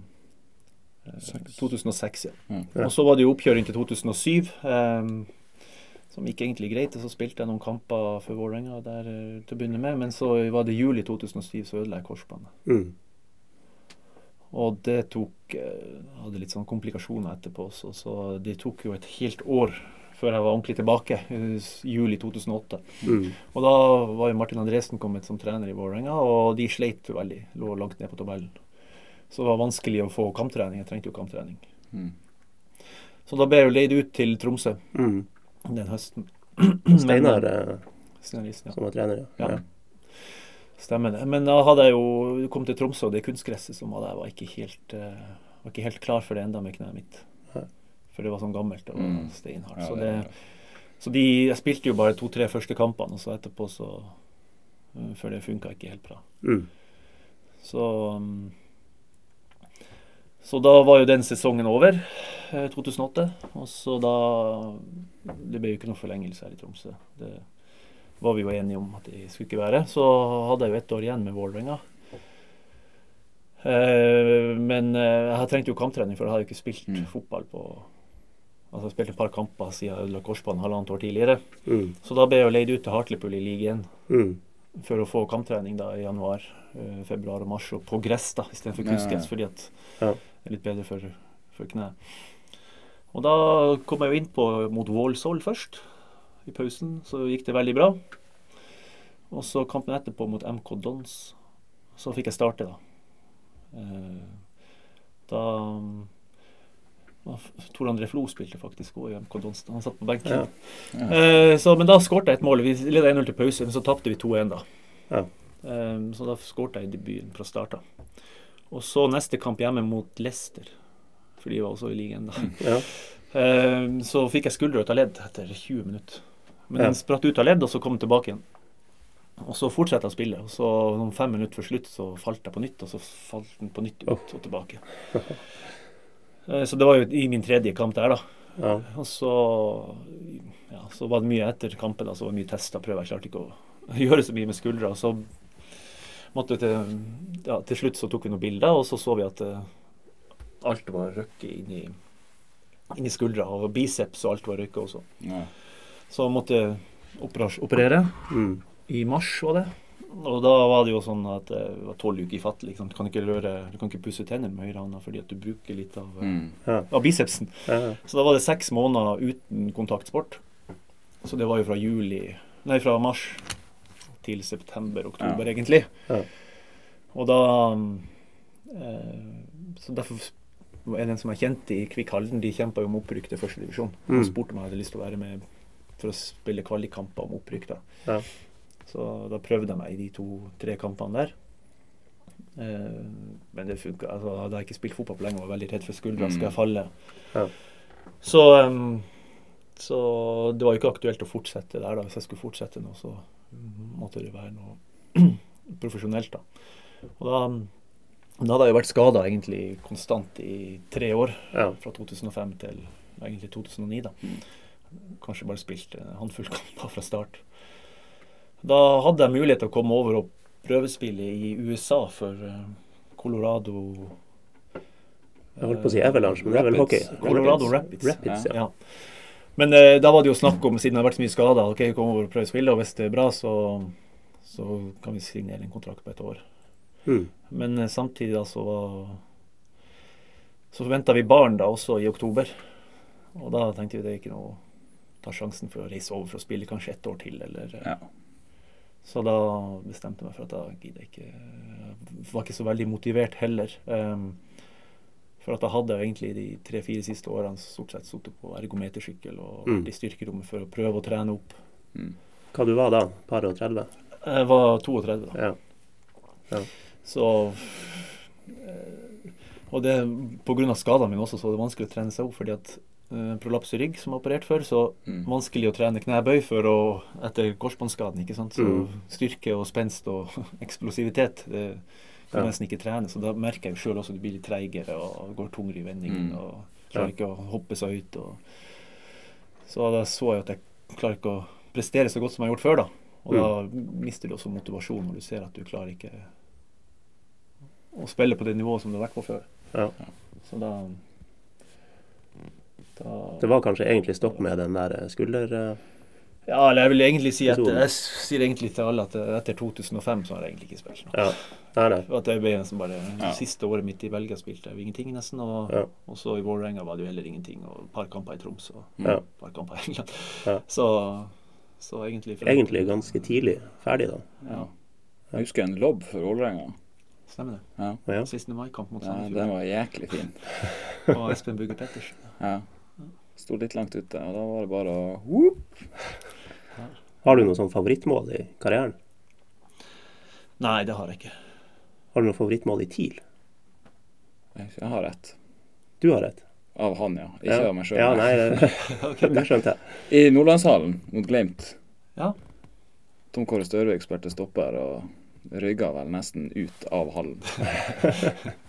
eh, 2006, ja. Mm. Ja. Og så var det jo oppkjøring til 2007, eh, som gikk egentlig greit. Og så spilte jeg noen kamper for Vålerenga der eh, til å begynne med, men så var det juli 2007 så ødela jeg korsbåndet. Mm. Og det tok eh, hadde litt sånn komplikasjoner etterpå også, så det tok jo et helt år før jeg var ordentlig tilbake, i juli 2008. Mm. Og da var jo Martin Andresen kommet som trener i Vålerenga, og de sleit jo veldig. Lå langt ned på tabellen. Så det var vanskelig å få kamptrening. Jeg trengte jo kamptrening. Mm. Så da ble jeg jo leid ut til Tromsø Mm. den høsten. Steinar eh, Steinar ja. som var trener, ja. Ja. Stemmer det. Men da hadde jeg jo kom til Tromsø, og det kunstgresset som var der, var ikke helt, uh, var ikke helt klar for det enda med kneet mitt. For det var sånn gammelt og Mm. steinhardt. Ja, så det så de, jeg spilte jo bare to-tre første kampene, og så etterpå så uh, For det funka ikke helt bra. Mm. Så um, Så da var jo den sesongen over, eh, 2008. Og så da Det ble jo ikke noe forlengelse her i Tromsø. Det var vi jo enige om at det skulle ikke være. Så hadde jeg jo ett år igjen med Vålerenga. Eh, men eh, jeg trengte jo kamptrening, for jeg hadde jo ikke spilt Mm. fotball på Altså jeg spilte et par kamper siden jeg ødela korsbånd halvannet år tidligere. Mm. Så da ble jeg jo leid ut til Hartlepool i ligaen Mm. for å få kamptrening da i januar, eh, februar og mars, og på gress da, istedenfor kunstgress, fordi at Ja. det er litt bedre for, for kneet. Og da kom jeg jo inn på mot Vålsål først, i pausen, så gikk det veldig bra. Og så kampen etterpå mot MK Dons, så fikk jeg starte, da. Eh, da da Tor André Flo spilte faktisk òg i MK Dons. Han satt på benken. Ja. Ja. Eh, så, men da skårte jeg et mål. Vi ledet 1-0 til pause, men så tapte vi 2-1 da. Ja. Eh, så da skårte jeg i debuten fra start av. Og så neste kamp hjemme mot Leicester, for de var også i ligaen da. Ja. Så fikk jeg skuldra ut av ledd etter 20 minutter. Men Ja. den spratt ut av ledd, og så kom den tilbake igjen. Og så fortsatte jeg å spille, og så noen fem minutter før slutt så falt jeg på nytt, og så falt den på nytt ut og tilbake. Eh, Så det var jo i min tredje kamp der, da. Ja. Og så, ja, så var det mye etter kampen, da, så var det mye tester prøver. Jeg klarte ikke å gjøre så mye med skuldra. Så måtte til, ja, til slutt så tok vi noen bilder, og så så vi at eh, alt var røkket inni, inni skuldra. Og biceps og alt var røkket også. Ja. Så måtte jeg operere Mm. i mars, var det. Og da var det jo sånn at det var tolv uker fattelig. Liksom. Du kan ikke røre, du kan ikke pusse tennene med høyre hånda fordi at du bruker litt av, eh, Mm. Ja. av bicepsen. Ja. Så da var det seks måneder uten kontaktsport. Så det var jo fra juli Nei, fra mars til september-oktober, Ja. egentlig. Ja. Og da eh, Så derfor er den som jeg kjente i Kvikk Halden, de kjempa jo om opprykk til første divisjon. Mm. Og spurte om jeg hadde lyst til å være med for å spille kvalikkamper om opprykk. da. Ja. Så da prøvde jeg meg i de to-tre kampene der. Eh, men det funka. Altså, hadde jeg ikke spilt fotball på lenge og var veldig redd for skuldra, Mm. skal jeg falle. Ja. Så, um, så det var jo ikke aktuelt å fortsette der. da. Hvis jeg skulle fortsette nå, så måtte det være noe profesjonelt. da. Og da, da hadde jeg jo vært skada egentlig konstant i tre år. Ja. Fra 2005 til egentlig 2009. da. Kanskje bare spilt en håndfull kamper fra start. Da hadde jeg mulighet til å komme over og prøvespille i USA for eh, Colorado Jeg holdt på å si Avalanche, men det er vel hockey. Colorado Rapids. Rapids, ja. Ja. Men eh, da var det jo snakk om, siden det har vært så mye skader, ok, kom over og prøv å spille, og hvis det er bra, så, så kan vi signere en kontrakt på et år. Mm. Men eh, samtidig da så var Så forventa vi barn da også i oktober. Og da tenkte vi det er ikke noe ta sjansen for å reise over for å spille kanskje ett år til, eller eh, Ja. Så da bestemte jeg meg for at da gidder jeg ikke var ikke så veldig motivert heller. Um, for at da hadde jeg egentlig de tre-fire siste årene stort sett sittet på ergometersykkel og Mm. vært i styrkerommet for å prøve å trene opp. Mm. Hva du var da? Par og 30? Jeg var 32 da. Ja. Så eh, Og det pga. skadene mine også, så var det vanskelig å trene seg opp. fordi at eh, prolaps i rygg som er operert før, så Mm. vanskelig å trene knebøy for å etter korsbåndskaden. ikke sant? Så Mm. styrke og spenst og eksplosivitet det kan Ja. nesten ikke trene. Så da merker jeg jo sjøl også at du blir litt treigere og går tungere i vendingen Mm. og klarer ikke å hoppe seg ut. Og så da så jeg at jeg klarer ikke å prestere så godt som jeg har gjort før, da. Og da mister du også motivasjon når du ser at du klarer ikke å spille på det nivået som du har vært på før. Ja. Så da, da Det var kanskje egentlig stopp med den der skulder... eh, Ja, eller jeg vil egentlig si at Jeg sier egentlig til alle at etter 2005 så har jeg egentlig ikke spilt noe. Ja. Nei, nei. At det ble nesten bare Ja. Siste året mitt i Belgia spilte jeg ingenting, nesten. Og, Ja. og så i Vålerenga var det jo heller ingenting. Og et par kamper i Troms og Ja. et par kamper i England. Ja. Så, så egentlig Egentlig ganske tidlig ferdig, da. Ja, Jeg husker en lobb for Vålerenga. stemmer det. Ja. siste 16. mai-kamp mot Ja, den var jæklig fin. Og Espen Bugge Pettersen. Ja. Sto litt langt ute, og da var det bare å whoop. Har du noe sånn favorittmål i karrieren? Nei, det har jeg ikke. Har du noe favorittmål i TIL? Jeg har ett. Du har et? Av han, ja. Ikke ja. av meg sjøl. Ja, nei, det, det skjønte jeg. I Nordlandshallen mot Glimt. Ja. Tom Kåre Størvik spilte stopper og rygga vel nesten ut av hallen.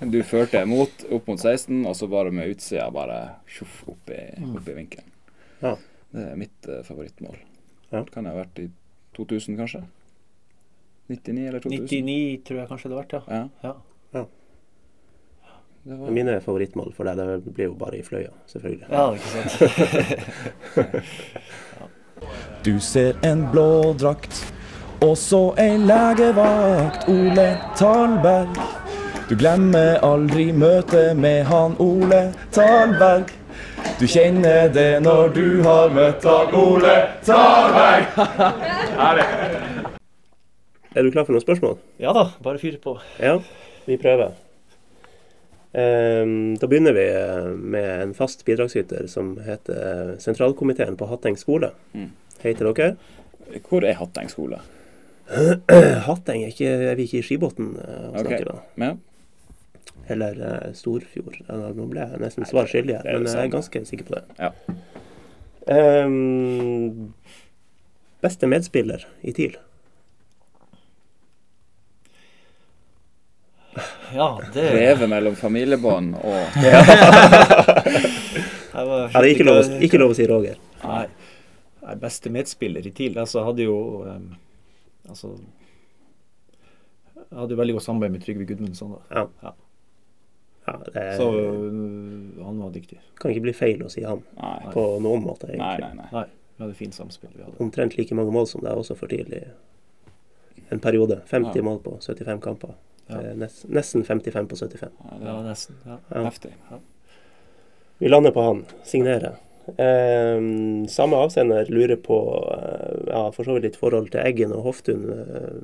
Du førte mot opp mot 16, og så bare med utsida bare tjoff opp i, opp i vinkelen. Ja. Det er mitt uh, favorittmål. Ja. Det kan ha vært i 2000, kanskje? 99 eller 2000? 99 tror jeg kanskje det har vært, ja. Ja. ja. Det var, Mine favorittmål for deg, det blir jo bare i Fløya, selvfølgelig. Ja, ikke sant. Du ser en blå drakt, og en ei legevakt, Ole Talberg. Du glemmer aldri møtet med han Ole Talberg. Du kjenner det når du har møtt han Ole Talberg. Er du klar for noen spørsmål? Ja da, bare fyr på. Ja, vi prøver. Um, da begynner vi eh, med en fast bidragsyter som heter Sentralkomiteen på Hatteng skole. Mm. Hei til dere. Hvor er Hatteng skole? Hatteng, er, ikke, er vi ikke i Skibotn eh, og Ok. snakker da? Ja. Eller uh, Storfjord. Nå ble jeg nesten svar skyldig her, er men jeg er ganske sikker på det. Ja. Um, beste medspiller i TIL? Ja, det Leve mellom familiebånd og Jeg Ja, det er ikke lov, ikke lov å si Roger. Nei. Nei, beste medspiller i TIL. Altså, hadde jo um, Altså Jeg hadde jo veldig godt samarbeid med Trygve Gudmundsson. da. Ja. Ja. Ja, det Så uh, han var dyktig. kan ikke bli feil å si han Nei. på noen måte, egentlig. nei, nei. Nei, vi hadde fint samspill. vi hadde. Omtrent like mange mål som deg også for tidlig. En periode. 50 Ja. mål på 75 kamper. Ja. Eh, Nest, nesten 55 på 75. Ja, det Ja, er nesten. Ja. Ja. heftig. Vi lander på han. Signerer. Eh, samme avsender lurer på eh, ja, for så vidt litt forhold til Eggen og Hoftun. Eh,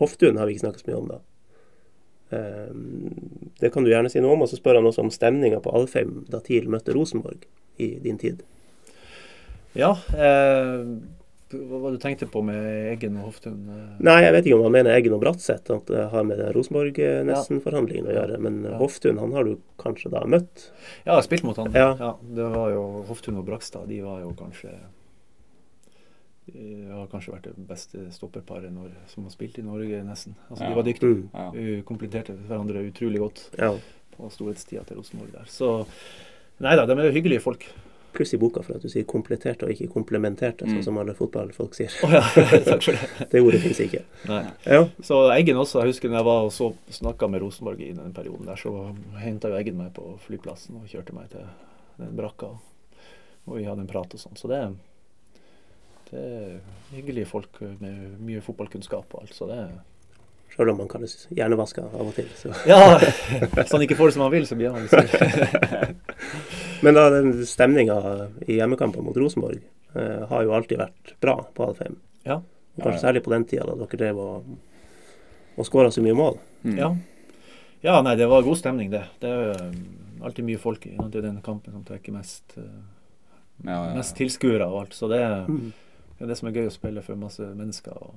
Hoftun har vi ikke snakket så mye om, da. Eh, det kan du gjerne si noe om. Og så spør han også om stemninga på Alfheim da TIL møtte Rosenborg i din tid. ja eh, hva var det du tenkte på med Eggen og Hoftun? Eh, Nei, jeg vet ikke om han mener Eggen og Bratseth at det har med Rosenborg-nesten-forhandlingen å gjøre. Men Ja. Hoftun han har du kanskje da møtt? Ja, jeg har spilt mot han. Ja. det var jo Hoftun og Brakstad. De var jo kanskje de har kanskje vært det beste stopperparet når, som har spilt i Norge, nesten. Altså, Ja. De var dyktige. Mm. Ja. Kompletterte hverandre utrolig godt Ja. på storhetstida til Rosenborg der. Så nei da, de er jo hyggelige folk. Pluss i boka for at du sier kompletterte og ikke komplementerte, Mm. sånn som alle fotballfolk sier. Oh, ja, takk for det. Det ordet fins ikke. Ja. Så Eggen også. Jeg husker når jeg var og så snakka med Rosenborg i den perioden der, så henta jo Eggen meg på flyplassen og kjørte meg til den brakka. Og vi hadde en prat og sånn. Så det, det er hyggelige folk med mye fotballkunnskap og alt. Så det Sjøl om man kalles hjernevaska av og til. Så. Ja! Hvis han ikke får det som han vil, så blir han litt Men da den stemninga i hjemmekampen mot Rosenborg eh, har jo alltid vært bra på Alfheim. Ja. Kanskje Ja, ja. særlig på den tida da dere drev og, og skåra så mye mål. Mm. Ja. ja, nei, det var god stemning, det. Det er um, alltid mye folk i den kampen som trekker mest, uh, Ja, ja, ja. mest tilskuere og alt. Så det er Mm. det er det som er gøy å spille for masse mennesker. Og,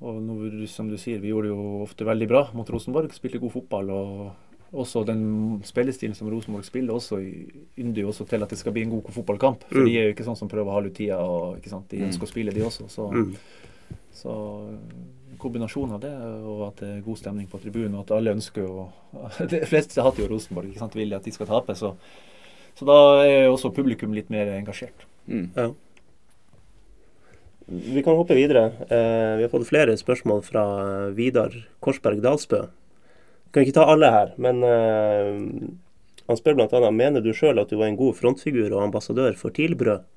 og når, som du sier, vi gjorde det jo ofte veldig bra mot Rosenborg. Spilte god fotball og også den spillestilen som Rosenborg spiller, også ynder jo også til at det skal bli en god fotballkamp. For de er jo ikke sånn som prøver å halve tida, og ikke sant? de ønsker å spille, de også. Så, Mm. så kombinasjonen av det, og at det er god stemning på tribunen, og at alle ønsker jo De fleste hater jo Rosenborg, ikke sant? vil at de skal tape. Så, så da er jo også publikum litt mer engasjert. Mm. Ja. Vi kan hoppe videre. Eh, vi har fått flere spørsmål fra Vidar Korsberg Dalsbø. Kan ikke ta alle her, men uh, han spør bl.a.: Mener du sjøl at du var en god frontfigur og ambassadør for TIL-brød?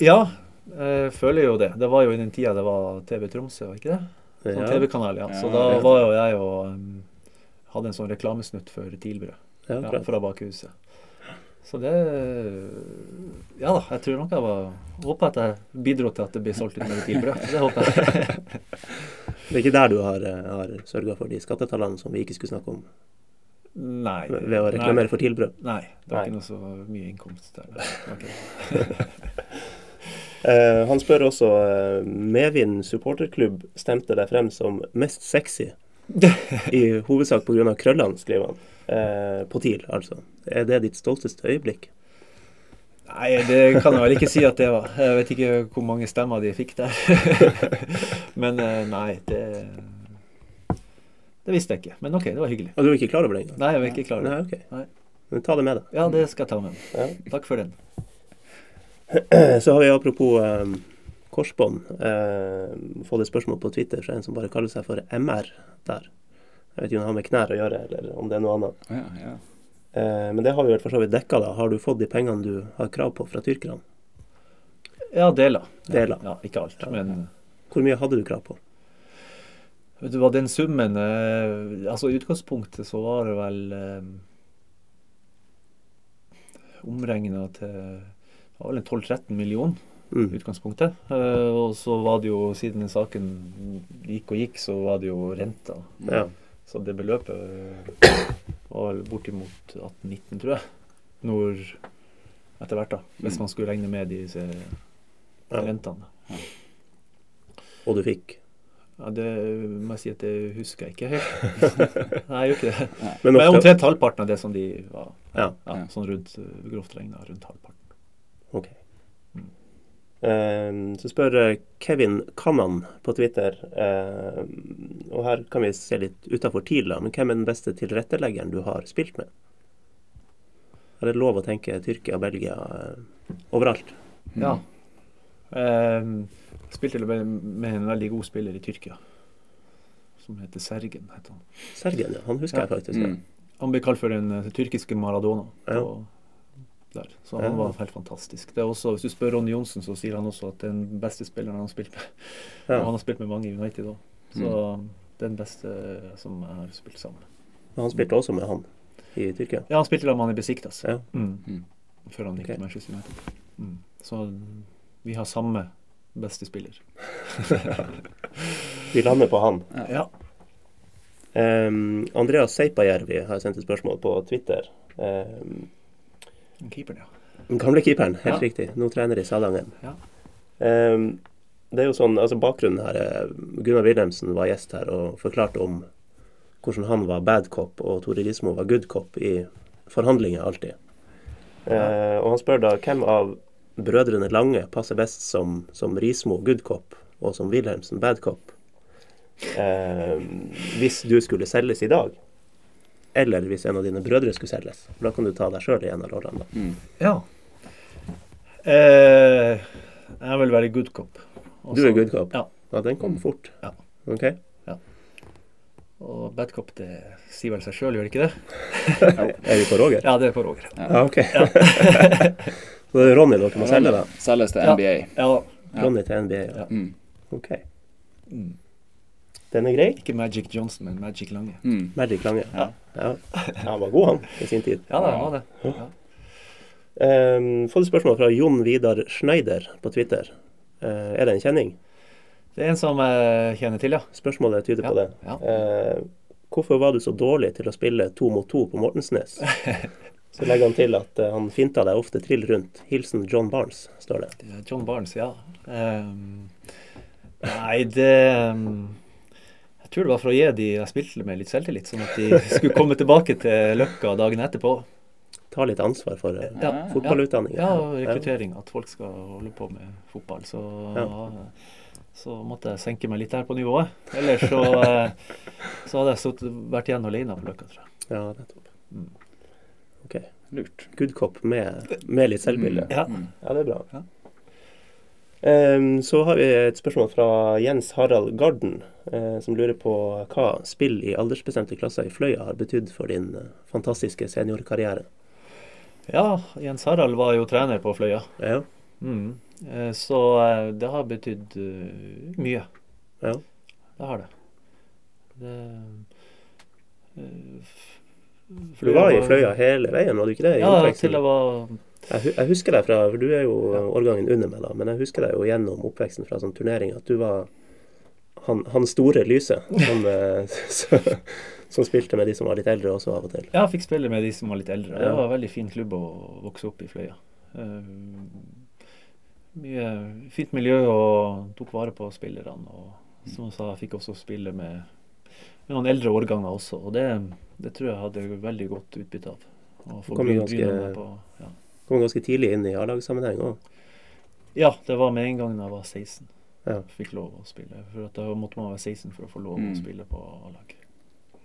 Ja, jeg føler jo det. Det var jo i den tida det var TV Tromsø, var ikke det? Sånn TV-kanal, ja. Så da var jo jeg og um, hadde en sånn reklamesnutt for TIL-brød Ja, ja, fra bakhuset. Så det Ja da, jeg tror nok jeg var Håper at jeg bidro til at det blir solgt litt mer TIL-brød. Det håper jeg. Det er ikke der du har, eh, har sørga for de skattetallene som vi ikke skulle snakke om, Nei. ved å reklamere for TIL-brød? Nei, det var Nei. ikke noe så mye inkomst der. Eh, han spør også Mevin Medvind supporterklubb stemte deg frem som mest sexy. I hovedsak pga. krøllene, skriver han. Eh, på TIL, altså. Er det ditt stolteste øyeblikk? Nei, det kan jeg vel ikke si at det var. Jeg vet ikke hvor mange stemmer de fikk der. Men eh, nei, det Det visste jeg ikke. Men OK, det var hyggelig. Og du er ikke klar over det engang? Nei, jeg var ikke klar over Nei, det. Nei. Men ta det med deg. Ja, det skal jeg ta med meg. Ja. Takk for den. Så har vi apropos um, korsbånd uh, fått et spørsmål på Twitter fra en som bare kaller seg for MR der. Jeg vet ikke om det har med knær å gjøre, eller om det er noe annet. Ja, ja. Eh, men det har vi vel for så vidt dekka, da. Har du fått de pengene du har krav på fra tyrkerne? Ja, deler. Deler. Ja, ikke alt. Men Hvor mye hadde du krav på? vet du hva, den summen eh, Altså i utgangspunktet så var det vel eh, omregna til det var vel en 12-13 millioner i Mm. utgangspunktet. Eh, og så var det jo, siden saken gikk og gikk, så var det jo renta. Ja. Så det beløpet eh, var vel bortimot 18-19, tror jeg. Når etter hvert, da. Hvis man skulle regne med disse Ja. Og du fikk? Ja, det må jeg si at det husker jeg ikke helt. Nei, jeg gjør ikke det. Men Men ofte, omtrent halvparten av det som de var. Ja. Ja, Ja. sånn rundt, eh, grovt regna rundt halvparten. Ok. Eh, så spør eh, Kevin Kannan på Twitter, eh, og her kan vi se litt utafor TIL, men hvem er den beste tilretteleggeren du har spilt med? Er det lov å tenke Tyrkia, og Belgia, eh, overalt? Ja. Eh, spilte med, med en veldig god spiller i Tyrkia. Som heter Sergen. heter han. Sergen, ja. Han husker Ja. jeg faktisk. Ja. Mm. Han ble kalt for den tyrkiske Maradona. Ja. Der. Så han var helt fantastisk. Det er også, Hvis du spør Ronny Johnsen, så sier han også at det er den beste spilleren han har spilt med. Ja. Og han har spilt med mange i United òg. Så den beste som jeg har spilt sammen med. Han spilte også med han i Tyrkia. Ja, han spilte med han i Besiktas. Ja. Mm. Mm. Før han gikk okay. til Manchester United. Mm. Så vi har samme beste spiller. Vi lander på han. Ja. Um, Andreas Seipajärvi har sendt et spørsmål på Twitter. Um, Keeperen, ja. den gamle keeperen, helt Ja. riktig. Nå trener i Salangen. Ja. Um, det er jo sånn, altså Bakgrunnen her er Gunnar Wilhelmsen var gjest her og forklarte om hvordan han var bad cop og Tore Rismo var good cop i forhandlinger alltid. Eh, og han spør da hvem av brødrene Lange passer best som, som Rismo good cop og som Wilhelmsen bad cop. Uh, hvis du skulle selges i dag, eller hvis en av dine brødre skulle selges. For Da kan du ta deg sjøl i en av rollene. da. Mm. ja. Eh, jeg vil være good cop. Også- Du er good cop? Ja. Ja, den kom fort. Ja. Ok. Og bad cop, det sier vel seg sjøl, gjør det ikke det? Er vi på Roger? Ja, det er på Roger. Ja, ok. Så det er Ronny dere må selge, da? Selges til NBA. Ja. Ja. Ronny til NBA, ja. Ja. Mm. Ok. Mm. Den er grei? Ikke Magic Johnson, men Magic Lange. Mm. Magic Lange. Ja. Ja. ja, han var god, han, i sin tid. Ja, det var det. Ja. Um, fått et spørsmål fra Jon Vidar Schneider på Twitter. Uh, er det en kjenning? Det er en som jeg kjenner til, ja. Spørsmålet tyder på det. Ja. Eh, hvorfor var du så dårlig til å spille to mot to på Mortensnes? Så legger han til at eh, han finta deg ofte trill rundt. Hilsen John Barnes, står det. John Barnes, ja. Um, nei, det ehm, Jeg tror det var for å gi de jeg spilte med, litt selvtillit, sånn at de skulle komme tilbake til Løkka dagen etterpå. Ta litt ansvar for eh, Ja, fotballutdanning. Ja, og rekruttering. At folk skal holde på med fotball. Så, så måtte jeg senke meg litt der på nivået. Ellers så, eh, så hadde jeg stått, vært igjen alene på Løkka, tror jeg. Ja, nettopp. Mm. OK. Lurt. Good cop med, med litt selvbilde. Ja. Mm. Ja, det er bra. Ja. Ehm, så har vi et spørsmål fra Jens Harald Garden, eh, som lurer på hva spill i aldersbestemte klasser i Fløya har betydd for din eh, fantastiske seniorkarriere. ja, Jens Harald var jo trener på Fløya. Ja. Mm. Eh, Så det har betydd mye. ja. Det har det. det Fløya. Du var i Fløya hele veien, var du ikke det? Ja, til jeg var jeg, jeg husker deg fra, for du er jo årgangen under meg, da, men jeg husker deg jo gjennom oppveksten fra sånn turnering at du var han, han store lyse som, eh, som spilte med de som var litt eldre også av og til. Ja, jeg fikk spille med de som var litt eldre. Det var en veldig fin klubb å vokse opp i Fløya. Eh, mye fint miljø og tok vare på spillerne. Og som jeg sa, jeg fikk også spille med, med noen eldre årganger også. Og det, det tror jeg hadde veldig godt utbytte av. Å få jo ganske- på, ja. Kom ganske tidlig inn i A-lagssammenheng òg. ja, det var med en gang da jeg var 16. Ja. Fikk lov å spille. For at da måtte man være 16 for å få lov Mm. å spille på A-lag.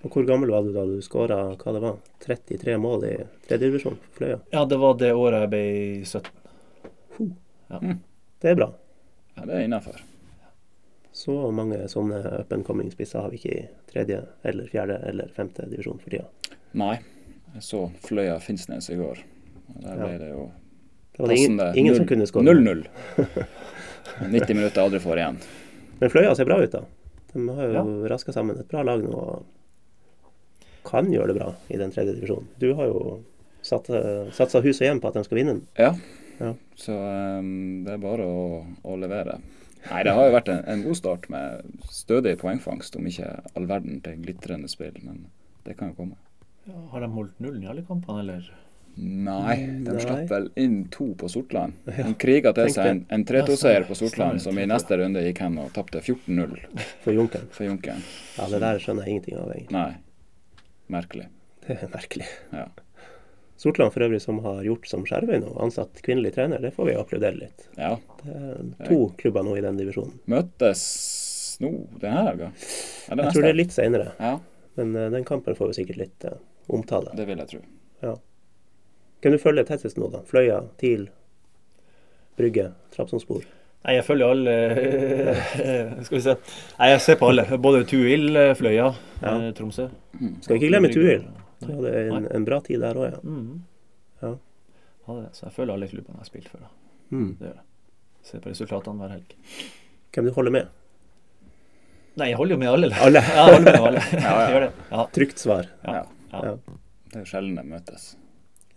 Og hvor gammel var du da du skåra hva det var, 33 mål i tredjedivisjon for Fløya? Ja, det var det året jeg ble 17. Det er bra. Ja, det er innafor. Så mange sånne up and coming spisser har vi ikke i tredje, eller fjerde eller femte divisjon for tida. Nei. Jeg så Fløya Finnsnes i går. Der ble det jo Det var ingen, passende ingen som kunne skåre. 0-0. 90 minutter aldri får igjen. Men Fløya ser bra ut, da. De har jo Ja. raska sammen et bra lag nå og kan gjøre det bra i den tredje divisjonen. Du har jo satt, eh, satsa hus og hjem på at de skal vinne den. Ja. Ja. Så um, det er bare å, å levere. Nei, det har jo vært en, en god start med stødig poengfangst, om ikke all verden til glitrende spill, men det kan jo komme. Ja, har de holdt nullen i alle kampene, eller? Nei, de Nei. slapp vel inn to på Sortland. De kriga til seg en, en 3-2-seier på Sortland, som i neste runde gikk hen og tapte 14-0 For Junkeren. for Junkeren. Ja, det der skjønner jeg ingenting av, egentlig. Nei, merkelig. Det er merkelig. Ja. Sortland for øvrig, som har gjort som Skjervøy nå, ansatt kvinnelig trener, det får vi applaudere litt. ja. Det er to klubber nå i den divisjonen. Møtes nå denne helga? Jeg tror det er litt seinere, Ja, men uh, den kampen får jo sikkert litt uh, omtale. det vil jeg tro. Kan du følge tettest nå, da? Fløya, TIL, Brygge, Trapsonspor? Nei, jeg følger alle Skal vi se. Nei, jeg ser på alle. Både Tuil, Fløya, Ja. eh, Tromsø. Skal ikke glemme Tuil. Du hadde en, en bra tid der òg, ja. Mm. Ja. ja det. Så jeg følger alle klubbene jeg har spilt for. Da. Mm. Det gjør jeg. Ser på resultatene hver helg. Hvem du holder med? Nei, jeg holder jo med alle. Alle. Ja, jeg holder med alle. Ja, ja. Jeg gjør det. Ja. Trygt svar. Ja. Ja. Ja. Ja. Det er jo sjelden de møtes.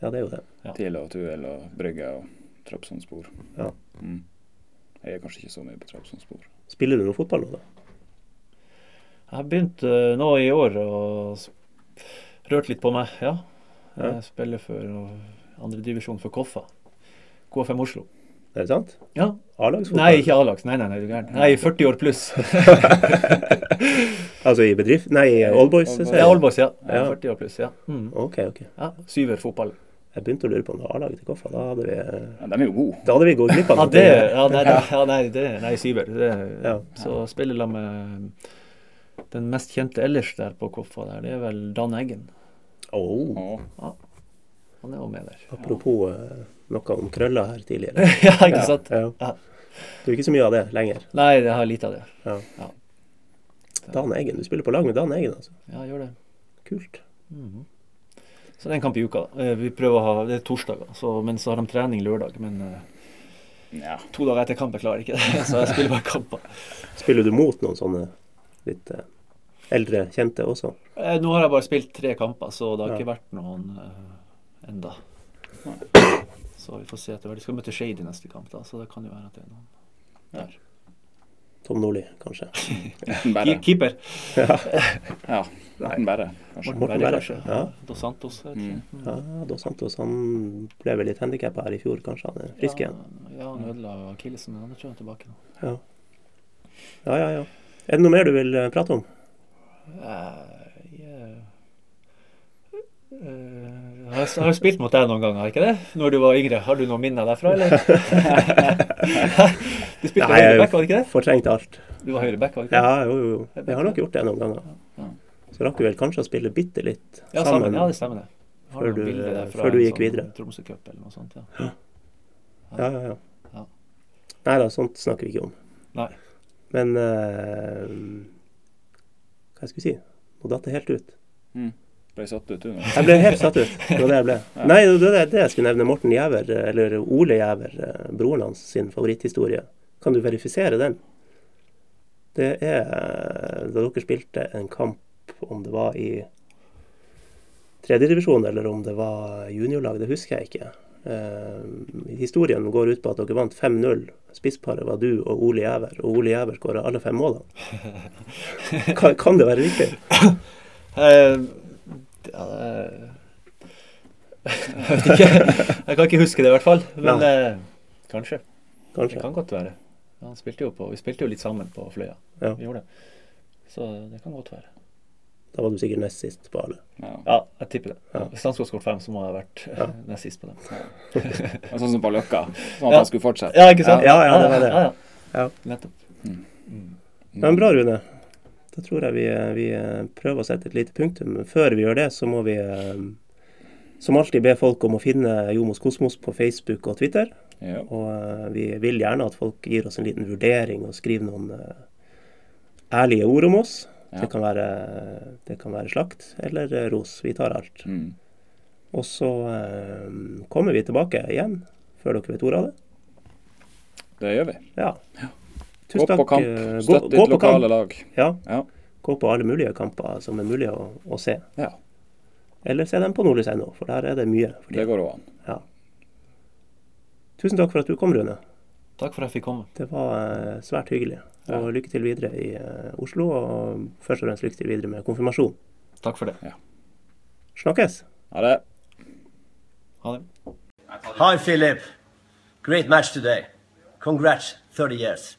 Ja, det er jo det. Ja. TIL og Tuel og Brygge og Trabzonspor. Ja. Mm. Jeg er kanskje ikke så mye på Trabzonspor. Spiller du noe fotball nå, da? Jeg har begynt eh, nå i år å s- rørt litt på meg, ja. Jeg Ja. spiller for andredivisjon for Koffa. KFM Oslo. Er det sant? Ja. A-lagsfotball? Nei, ikke A-lags. Nei, nei, nei, du er gæren. Nei, 40 år pluss. Altså i bedrift? Nei, i Allboys? Allboys. Ja, Allboys, ja. Ja. ja. 40 år pluss, ja. Mm. OK, OK. ja. Syver fotball. Jeg begynte å lure på om det var A-laget til Koffa. Da hadde vi, Ja, de er jo gode. da hadde vi gått glipp av noe. ja, det, ja, nei, det, nei syver. Det, Ja. Så spiller de med den mest kjente ellers der på Koffa der, det er vel Dan Eggen. Oh, Ja, Han er jo med der. apropos ja. noe om krøller her tidligere. ja, ikke sant? Ja. Ja. Du er ikke så mye av det lenger. Nei, jeg har lite av det. Ja. Ja. Dan Eggen. Du spiller på lag med Dan Eggen, altså. Ja, jeg gjør det. Kult. Mhm. Så det er en kamp i uka. Eh, Vi prøver å ha, Det er torsdager, så, men så har de trening lørdag. Men eh, ja. to dager etter kamp jeg klarer ikke det, så jeg spiller bare kamper. Spiller du mot noen sånne litt eh, eldre kjente også? Eh, Nå har jeg bare spilt tre kamper, så det har Ja. ikke vært noen uh, enda. Så vi får se etter hvert. De skal møte Shade i neste kamp, da, så det kan jo være at det er noen der. Tom Nordli, kanskje? Keeper. Ja, enten bare, kanskje. Morten Berre, kanskje. ja. Dos Santos. Mm. Ja, Dos Santos han ble vel litt handikappa her i fjor, kanskje? Han er frisk igjen? Ja, ja, han ødela akillesen, men han er tilbake nå. Ja. ja, ja, ja. Er det noe mer du vil eh, prate om? Jeg yeah. eh, har har spilt mot deg noen ganger, ikke det? Når du var yngre. Har du noen minner derfra, eller? du spilte Nei, høyre back, var det ikke jeg det? fortrengte alt. Du var høyre back, var det ikke det? Ja, jo, jo. Jeg har nok gjort det noen ganger. Så rakk vi vel kanskje å spille bitte litt Ja, sammen. Ja, det stemmer det. Før du- før du gikk sånn videre. Tromsø-cup eller noe sånt. Ja. Ja, ja, ja. Ja. Nei da, sånt snakker vi ikke om. Nei. Men uh, Hva jeg skulle si? Nå datt det helt ut. Mm. Ble satt ut, du nå. Jeg ble helt satt ut. Det var det jeg ble. Nei, det er det jeg skulle nevne. Morten Jæver, eller Ole Jæver, eh, broren hans sin favoritthistorie. Kan du verifisere den? Det er eh, da dere spilte en kamp, om det var i tredjedivisjon eller om det var juniorlag, det husker jeg ikke. Eh, historien går ut på at dere vant 5-0. Spissparet var du og Ole Jæver, og Ole Jæver skåra alle fem målene. Kan, kan det være riktig? Eh, ja, det- jeg vet ikke. Jeg kan ikke huske det, i hvert fall. Men eh, kanskje. Det kan godt være. Han spilte jo på, vi spilte jo litt sammen på Fløya. Ja. Vi gjorde det. Så det kan godt være. Da var du sikkert nest sist på alle. Ja. Ja, jeg tipper det. Ja. Hvis han skulle skåret fem, så må jeg ha vært eh, Ja. nest sist på den. Og Sånn som på Løkka. Sånn at Ja. han skulle fortsette. Ja, ikke sant? Ja, ja, det var det. Ja, ja. Ja. Nettopp. Men bra, Rune. Da tror jeg vi, vi prøver å sette et lite punktum. Før vi gjør det, så må vi eh, som alltid be folk om å finne Jomos Kosmos på Facebook og Twitter. Ja. Og eh, vi vil gjerne at folk gir oss en liten vurdering og skriver noen eh, ærlige ord om oss. Ja. Det, kan være, det kan være slakt eller ros. Vi tar alt. Mm. Og så kommer vi tilbake igjen før dere vet ordet av det. Det gjør vi. Ja. Gå på kamp. eh, Støtt ditt lokale kamp. lag. Ja. Ja. Gå på alle mulige kamper som er mulig å, å se. Ja. Eller se dem på nordlys.no, for der er det mye. For Det går òg an. Ja. Tusen takk for at du kom, Rune. Takk for at jeg fikk komme. Det var eh, svært hyggelig. Og lykke til videre i eh, Oslo, og først og fremst lykke til videre med konfirmasjon. Takk for det. Snakkes! Ha det. Ha det. Hi, Philip. Great match today. Congrats, 30 years.